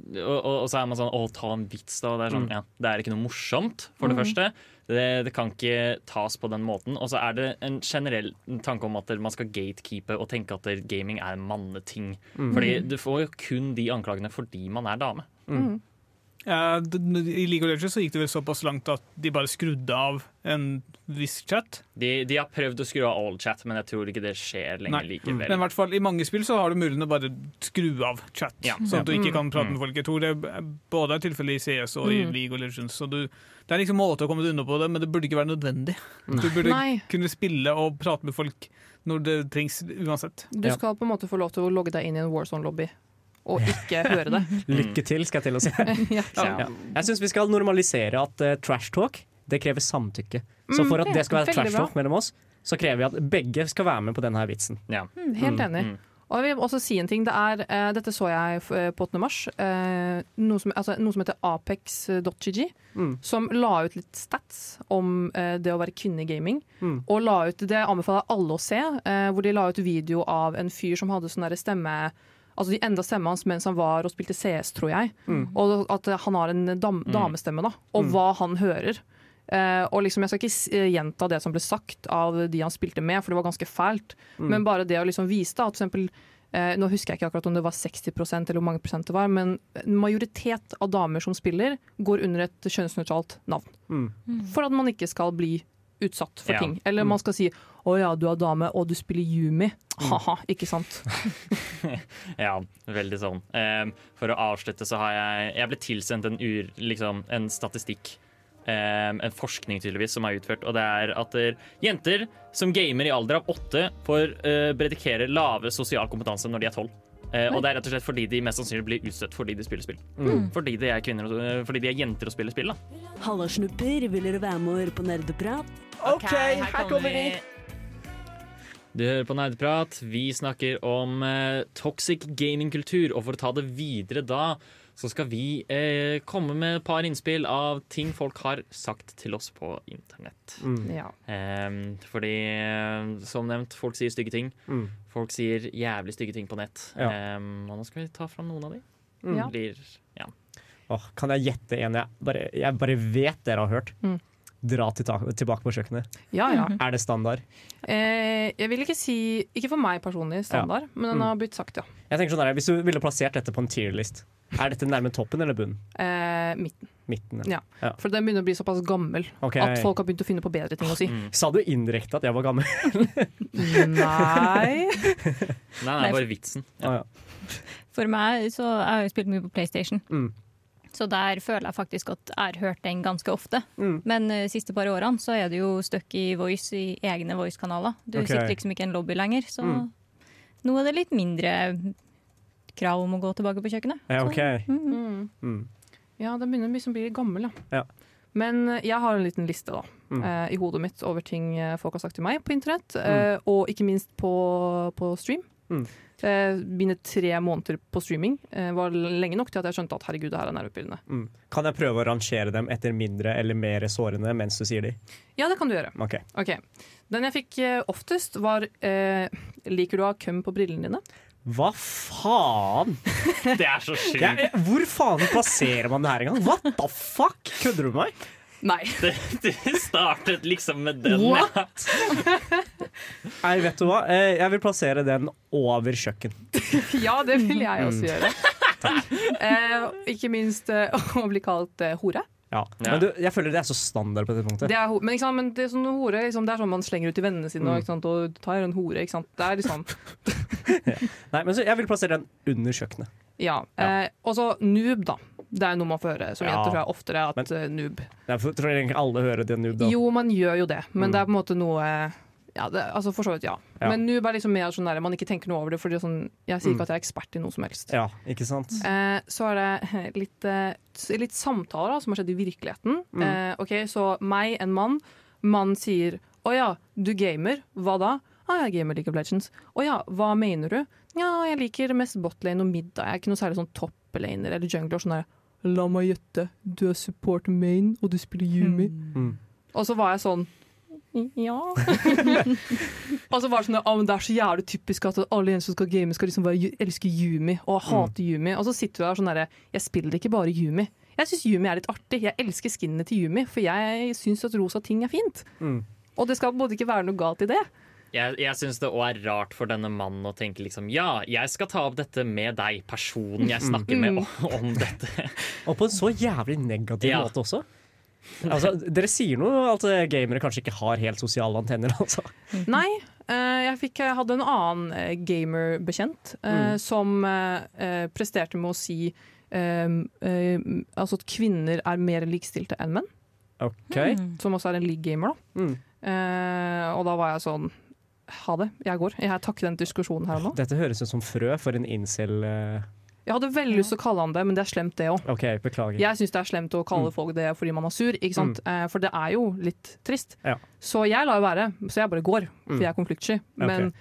og, og, og så er man sånn Å, ta en vits, da. Det er sånn, Mm. ja, det er ikke noe morsomt, for det Mm. første. Det, det kan ikke tas på den måten. Og så er det en generell tanke om at man skal gatekeepe og tenke at gaming er en manneting. Mm. Fordi du får jo kun de anklagene fordi man er dame. Mm. I League of Legends så gikk det vel såpass langt at de bare skrudde av en viss chat. De, de har prøvd å skru av all chat, men jeg tror ikke det skjer lenger Nei. likevel. Men i hvert fall i mange spill så har du muligheten å bare skru av chat, Ja. sånn at du ikke kan prate Mm. med folk. Jeg tror det er både er tilfellet i CS og i Mm. League of Legends. Så du, det er liksom måte å komme deg unna på det, men det burde ikke være nødvendig. Du burde Nei. kunne spille og prate med folk når det trengs uansett. Du skal på en måte få lov til å logge deg inn i en Warzone-lobby og ikke høre det. Lykke til, skal jeg til å si. ja. Ja. Jeg syns vi skal normalisere at uh, trash talk det krever samtykke. Så Mm, for at det skal være trash talk mellom oss, så krever vi at begge skal være med på denne her vitsen. Ja. Mm, Helt Mm, enig. mm. Og jeg vil også si en ting. Det er, uh, dette så jeg eh, på 8. mars. Uh, noe, som, altså, noe som heter apex.gg, Mm. som la ut litt stats om uh, det å være kvinne i gaming. Mm. Og la ut, det anbefaler jeg alle å se, eh, hvor de la ut video av en fyr som hadde sånn stemme Altså De enda stemmen hans mens han var og spilte CS, tror jeg. Mm. Og at han har en dam, damestemme, da. Og Mm. hva han hører. Uh, og liksom, Jeg skal ikke s- eh, gjenta det som ble sagt av de han spilte med, for det var ganske fælt. Mm. Men bare det å liksom vise da, at for eksempel uh, Nå husker jeg ikke akkurat om det var 60% eller hvor mange prosent det var, men en majoritet av damer som spiller, går under et kjønnsnøytralt navn. Mm. For at man ikke skal bli utsatt for Ja. ting. Eller Mm. man skal si 'Å ja, du er dame, og du spiller Yumi'. Ha-ha, ikke sant? Ja, veldig sånn. Um, for å avslutte så har jeg Jeg ble tilsendt en, ur, liksom, en statistikk. Um, en forskning tydeligvis som er utført. Og det er at der, jenter som gamer i alder av åtte, får uh, predikere lave sosial kompetanse når de er tolv. Uh, og det er rett og slett fordi de mest sannsynlig blir utstøtt fordi de spiller spill. Mm. Fordi de er kvinner eh, Fordi de er jenter og spiller spill. da Halla, snupper. Vil dere være med og høre på nerdeprat? OK, her kommer vi. Du hører på Nerdprat. Vi snakker om eh, toxic gamingkultur. Og for å ta det videre da, så skal vi eh, komme med et par innspill av ting folk har sagt til oss på internett. Mm. Ja. Eh, fordi, som nevnt, folk sier stygge ting. Mm. Folk sier jævlig stygge ting på nett. Ja. Ehm, og nå skal vi ta fram noen av de. Mm. Blir, ja. Åh, kan jeg gjette en jeg bare, jeg bare vet dere har hørt? Mm. Dra til ta tilbake på kjøkkenet. ja, ja. Er det standard? Eh, jeg vil ikke si Ikke for meg personlig standard, men den Mm. har blitt sagt, ja. Jeg tenker sånn her, Hvis du ville plassert dette på en tierlist, er dette nærme toppen eller bunnen? Eh, midten. Midten. Ja. For den begynner å bli såpass gammel okay. at folk har begynt å finne på bedre ting å si. Mm. Sa du indirekte at jeg var gammel? Nei Nei, det er bare vitsen. Ja. For meg så Jeg har jo spilt mye på PlayStation. Mm. Så der føler jeg faktisk at jeg har hørt den ganske ofte. Mm. Men de siste par årene så er det jo stuck i voice i egne voice-kanaler. Du okay. sitter liksom ikke i en lobby lenger, så Mm. nå er det litt mindre krav om å gå tilbake på kjøkkenet. Ja, Så, ok. mm. mm. Mm. Ja, den begynner å bli bli gammel, ja. Ja. Men eh, jeg har en liten liste da, Mm. uh, i hodet mitt over ting eh, folk har sagt til meg på internett, eh, og ikke minst på, på stream. Mm. Eh, mine tre måneder på streaming eh, var lenge nok til at jeg skjønte at herregud, det her er nervepirrende. Mm. Kan jeg prøve å rangere dem etter mindre eller mer sårende mens du sier de? Ja, det kan du gjøre. Okay. Okay. Den jeg fikk eh, oftest, var eh, Liker du å ha køm på brillene dine? Hva faen? Det er så sjukt. Hvor faen plasserer man det her engang? What the fuck? Kødder du med meg? Nei. Det, det startet liksom med den. What? Nei, vet du hva? Eh, Jeg vil plassere den over kjøkken. ja, det vil jeg også Mm. gjøre. eh, ikke minst eh, å bli kalt eh, hore. Ja. Men du, jeg føler det er så standard på dette punktet. Det er, men, sant, men det er sånn hore liksom, Det er sånn man slenger ut til vennene sine Mm. og, ikke sant, og tar en hore. Ikke sant? Det er liksom Nei, men så Jeg vil plassere den under kjøkkenet. Ja. Eh, og så noob, da. Det er noe man får høre som Ja. tror jeg oftere at men, noob. Jeg tror egentlig alle hører det noob, da. Jo, man gjør jo det, men Mm. det er på en måte noe ja, det, altså For så vidt, ja. Ja. Men noob er liksom mer sånn der man ikke tenker noe over det. Fordi sånn, jeg sier Mm. ikke at jeg er ekspert i noe som helst. Ja, ikke sant? Eh, så er det litt, eh, litt samtaler da, som har skjedd i virkeligheten. Mm. Eh, ok, Så meg, en mann. Mann sier 'Å ja, du gamer. Hva da?' 'Ah, jeg gamer League of Legends'. 'Å ja, hva mener du?' 'Ja, jeg liker mest botlane og middag. Jeg er ikke noe særlig sånn topplaner eller jungler.' Sånn der 'La meg gjette, du er support main, og du spiller Yumi'. Mm. Og så var jeg sånn ja. og så var det sånn ah, men det er så jævlig typisk at alle jenter som skal game, skal liksom bare elske Yumi og hate Yumi. Og så sitter du der sånn derre Jeg spiller ikke bare Yumi. Jeg syns Yumi er litt artig. Jeg elsker skinnene til Yumi, for jeg syns at rosa ting er fint. Mm. Og det skal på en måte ikke være noe galt i det. Jeg, jeg syns det òg er rart for denne mannen å tenke liksom Ja, jeg skal ta opp dette med deg, personen jeg snakker med om, om dette. Og på en så jævlig negativ Ja. måte også. Altså, dere sier noe at eh, gamere kanskje ikke har helt sosiale antenner, altså. Nei, eh, jeg, fikk, jeg hadde en annen eh, gamer-bekjent eh, Mm. som presterte med å si altså at kvinner er mer likestilte enn menn. OK. Som også er en league-gamer, da. Mm. Eh, og da var jeg sånn Ha det, jeg går. Jeg takker den diskusjonen her og nå. Dette høres ut som frø for en incel eh, Jeg hadde veldig lyst til å kalle han det, men det er slemt, det òg. Okay, beklager. Jeg syns det er slemt å kalle Mm. folk det fordi man er sur, ikke sant? Mm. for det er jo litt trist. Ja. Så jeg lar jo være, så jeg bare går, for Mm. jeg er konfliktsky. Men okay.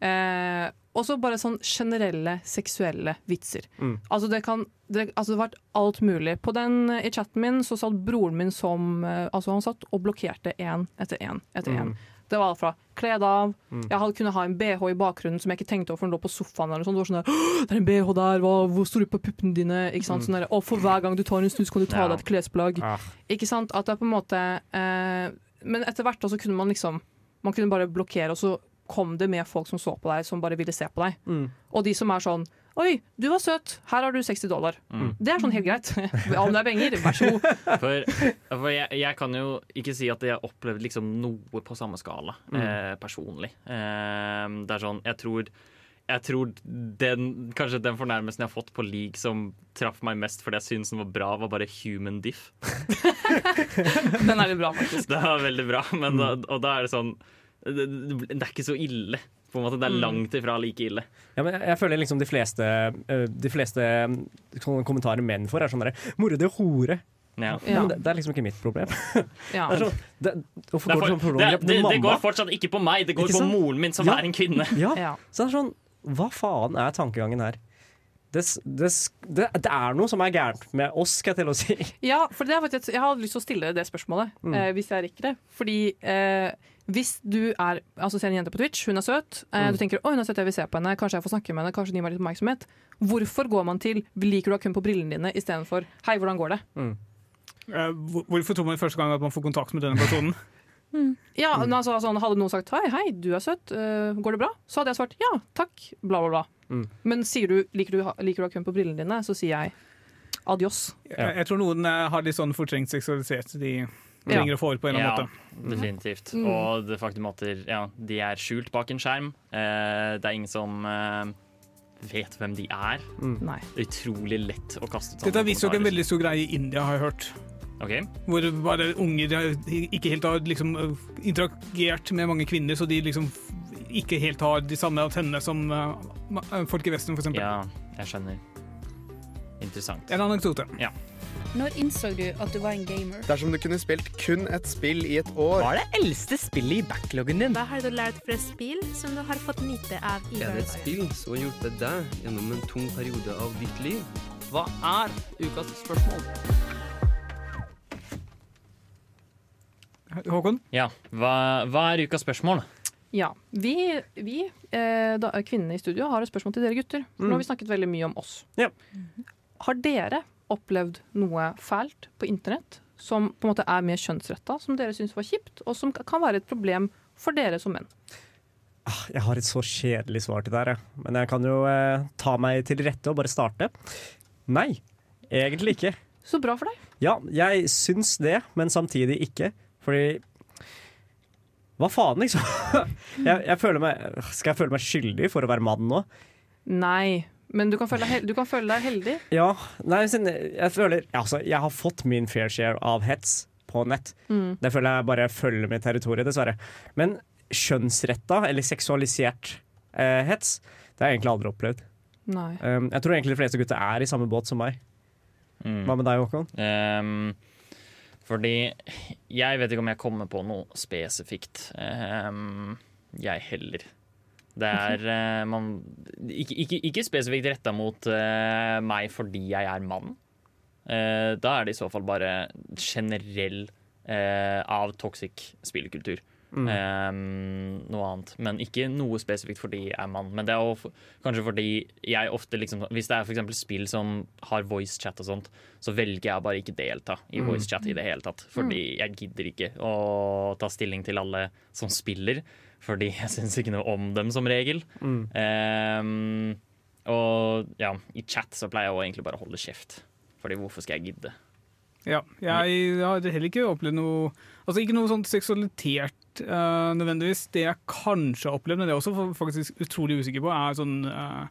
eh, også bare sånn generelle seksuelle vitser. Mm. Altså det kan det, altså det har vært alt mulig. På den, I chatten min så satt broren min som eh, Altså han satt og blokkerte én etter én etter én. Mm. Det var alt fra kle deg av Mm. Jeg hadde kunnet ha en BH i bakgrunnen som jeg ikke tenkte over for den lå på sofaen. Eller sånt. Det var sånn der, det er en BH der, hva, hvor står det på puppene dine? Ikke sant? Mm. Sånn der, og for hver gang du tar en snus, kan du ta Ja. deg et klesplagg. Ah. Ikke sant? At det er på en måte eh, Men etter hvert da så kunne man liksom Man kunne bare blokkere, og så kom det med folk som så på deg, som bare ville se på deg. Mm. Og de som er sånn Oi, du var søt, her har du 60 dollar. Mm. Det er sånn helt greit. Om det er penger, vær så god. For, for jeg, jeg kan jo ikke si at jeg har opplevd liksom noe på samme skala Mm. eh, personlig. Eh, det er sånn, jeg tror jeg tror den, kanskje den fornærmelsen jeg har fått på league som traff meg mest fordi jeg syntes den var bra, var bare human diff. Den er litt bra, faktisk. Det var veldig bra, men da, Mm. og da er det sånn det, det er ikke så ille. På en måte, Det er Mm. langt ifra like ille. Ja, men jeg, jeg føler liksom de fleste, eh, de fleste mm, kommentarer menn får, er sånn derre er hore'. Ja. Ja. Men det, det er liksom ikke mitt problem. Ja. Det sånn, det, går for, det, fortsatt ikke på meg, det går Ikke på moren min, som Ja. er en kvinne. Ja, Ja. så det er sånn Hva faen er tankegangen her? Det, det, det, det er noe som er gærent med oss, skal jeg til å si. Ja, for det er faktisk, jeg hadde lyst til å stille det spørsmålet, Mm. eh, hvis jeg rekker det. Fordi eh, hvis du er, altså ser en jente på Twitch, hun er søt, eh, Mm. du tenker å hun er søt, jeg vil se på henne, kanskje jeg får snakke med henne, kanskje de gir meg litt oppmerksomhet. Hvorfor går man til liker du ha kun på brillene dine istedenfor hei, hvordan går det? Mm. Eh, Hvorfor tror man første gang at man får kontakt med denne personen? Ja, Mm. Ja, altså, sånn, Hadde noen sagt hei, hei, du er søt, uh, går det bra? Så hadde jeg svart ja, takk, bla, bla, bla. Mm. Men sier du liker du, liker du å ha kun på brillene dine, så sier jeg adios. Jeg, jeg tror noen eh, har litt sånn fortrengt seksualitet de trenger å få ut på en eller annen måte. definitivt. Mm. Og det faktum at de- ja, de er skjult bak en skjerm. Eh, det er ingen som eh, vet hvem de er. Nei. Det er utrolig lett å kaste ut Dette er jo visstnok en veldig stor greie i India, har jeg hørt. Okay. Hvor bare unger ikke helt har liksom eh, interagert med mange kvinner, så de liksom ikke helt har de samme antennene som eh, folk i Vesten, f.eks. Ja, jeg skjønner. Interessant. En anekdote. Når innså du at du var en gamer? Dersom du kunne spilt kun et spill i et år Hva er det eldste spillet i backloggen din? Hva har du lært fra spill som du har fått nyte av i Er det et spill som har hjulpet deg gjennom en tung periode av ditt liv? Hva er ukas spørsmål? Håkon? Ja, hva, hva er ukas spørsmål? Ja. Vi, vi eh, da, kvinnene i studio, har et spørsmål til dere gutter. For nå har vi snakket veldig mye om oss. Ja. Har dere opplevd noe fælt på internett som på en måte er mer kjønnsretta, som dere syns var kjipt, og som kan være et problem for dere som menn? Ah, Jeg har et så kjedelig svar til det her, jeg. men jeg kan jo eh, ta meg til rette og bare starte. Nei, egentlig ikke. Så bra for deg. Ja, jeg syns det, men samtidig ikke. Fordi Hva faen, liksom? jeg, jeg føler meg, skal jeg føle meg skyldig for å være mann nå? Nei, men du kan føle deg, hel- du kan føle deg heldig. Ja, nei, jeg føler Altså, jeg har fått min fair share av hets på nett. Mm. Det føler jeg bare følger med territoriet, dessverre. Men kjønnsretta, eller seksualisert eh, hets, det har jeg egentlig aldri opplevd. Nei. Um, jeg tror egentlig de fleste gutter er i samme båt som meg. Mm. Hva med deg, Håkon? Ehm, fordi jeg vet ikke om jeg kommer på noe spesifikt. um, jeg heller. Det er uh, man, ikke, ikke, ikke spesifikt retta mot uh, meg fordi jeg er mann. Uh, da er det i så fall bare generell av toxic spillkultur. Mm. Um, noe annet. Men ikke noe spesifikt fordi jeg er mann. Men det er for, kanskje fordi jeg ofte liksom Hvis det er for eksempel spill som har voicechat og sånt, så velger jeg bare ikke delta i Mm. voicechat i det hele tatt. Fordi jeg gidder ikke å ta stilling til alle som spiller. Fordi jeg syns ikke noe om dem, som regel. Mm. Um, og ja, i chat så pleier jeg å egentlig bare å holde kjeft. Fordi hvorfor skal jeg gidde? Ja, jeg har heller ikke opplevd noe Altså Ikke noe sånt seksualitert eh, nødvendigvis. Det jeg kanskje har opplevd, men det er også faktisk utrolig usikker på, er sånn uh,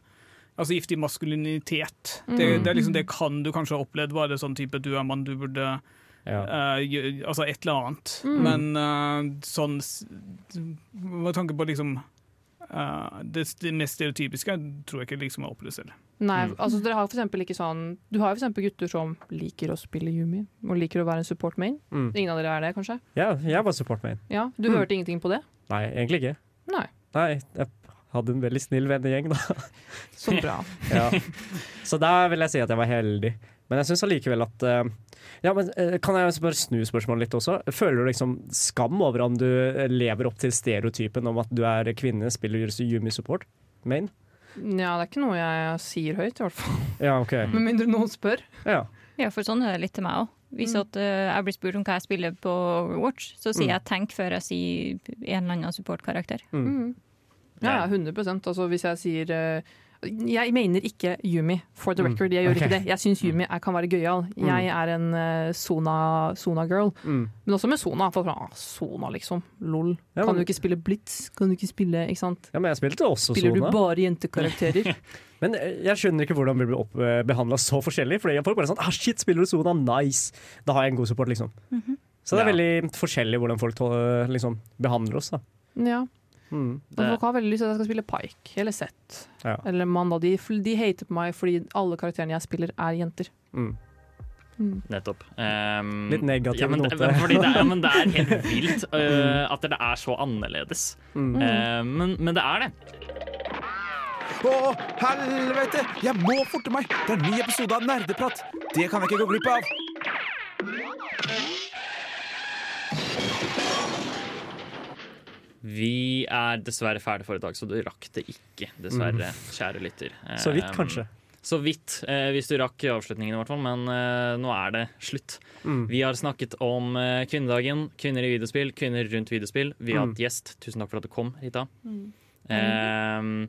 Altså giftig maskulinitet. Det, Mm. det, er liksom, det kan du kanskje ha opplevd, bare sånn type du er mann, du burde eh, gjø- Altså et eller annet. Mm. Men uh, sånn Med tanke på liksom eh, det, det mest stereotypiske tror jeg ikke liksom er har opplevd selv. Nei, Mm. altså dere har for ikke sånn Du har jo eksempel gutter som liker å spille Yumi, og liker å være en support main. Mm. Ingen av dere er det, kanskje? Ja, jeg var support main. Ja, Du Mm. hørte ingenting på det? Nei, egentlig ikke. Nei. Nei, jeg hadde en veldig snill vennegjeng, da. Så bra. ja. Så da vil jeg si at jeg var heldig. Men jeg syns allikevel at eh, Ja, men eh, Kan jeg bare snu spørsmålet litt også? Føler du liksom skam over om du lever opp til stereotypen om at du er kvinne, spiller Yumi Support? Main? Ja, det er ikke noe jeg sier høyt, i hvert fall. Ja, OK. Med mindre noen spør. Ja. Ja, for sånn er det litt til meg òg. Hvis at, uh, jeg blir spurt om hva jeg spiller på Overwatch, så sier Mm. jeg 'tenk' før jeg sier en eller annen supportkarakter. Mm. Ja, ja, 100 Altså Hvis jeg sier eh, Jeg mener ikke Yumi, for the Mm. record. Jeg gjør okay. ikke det. Jeg syns Yumi er, kan være gøyal. Mm. Jeg er en uh, Sona, Sona girl. Mm. Men også med Sona. For ah, Sona, liksom. Lol. Ja, Kan du ikke spille Blitz? Kan du ikke spille Ikke sant? Ja, men jeg spilte også Spiller Sona. du bare jentekarakterer? Men eh, jeg skjønner ikke hvordan vi blir eh, behandla så forskjellig. For folk bare sånn ah, shit, spiller du Sona? Nice! Da har jeg en god support, liksom. Mhm. Så det er Ja. veldig forskjellig hvordan folk liksom, behandler oss, da. ja. Mm. Folk har veldig lyst til at jeg skal spille Pike eller Seth Ja. Eller Mandag. De, de hater på meg fordi alle karakterene jeg spiller, er jenter. Mm. Nettopp. Um, Litt negativ ja, men, note. men fordi det, ja, men det er helt vilt uh, at det er så annerledes. Mm. Eh, men, men det er det. Å, helvete! Jeg må forte meg! Det er en ny episode av Nerdeprat. Det kan jeg ikke gå glipp av. Vi er dessverre ferdig for i dag, så du rakk det ikke. Dessverre, kjære lytter. Mm. Så vidt, Ehm, kanskje. Så vidt, eh, hvis du rakk avslutningen, i hvert fall. Men eh, nå er det slutt. Mm. Vi har snakket om eh, kvinnedagen, kvinner i videospill, kvinner rundt videospill. Vi har Mm. hatt gjest. Tusen takk for at du kom, Rita. Mm. Eh,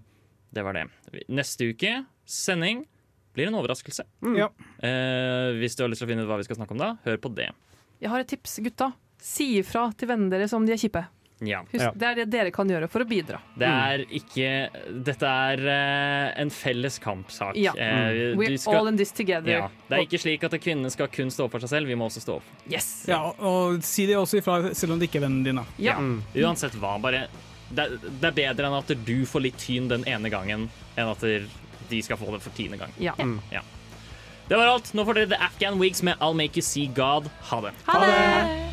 det var det. Neste uke, sending, blir en overraskelse. Ja. Eh, hvis du har lyst til å finne ut hva vi skal snakke om da, hør på det. Jeg har et tips, gutta. Si ifra til vennene deres om de er kjipe. Ja. Husk, Det er det dere kan gjøre for å bidra. Det er ikke Dette er uh, en felles kampsak. Ja. Eh, We're skal- all in this together. Ja. Det er ikke slik at kvinnene skal kun stå opp for seg selv, vi må også stå opp. Yes! Ja, og si det også ifra, selv om det ikke er vennene dine. Ja. Uansett hva, bare det, det er bedre enn at du får litt tyn den ene gangen, enn at de skal få det for tiende gang. Ja. Mm. Ja. Det var alt. Nå får dere The Afghan Wigs med I'll Make You See God. Ha det. Ha det!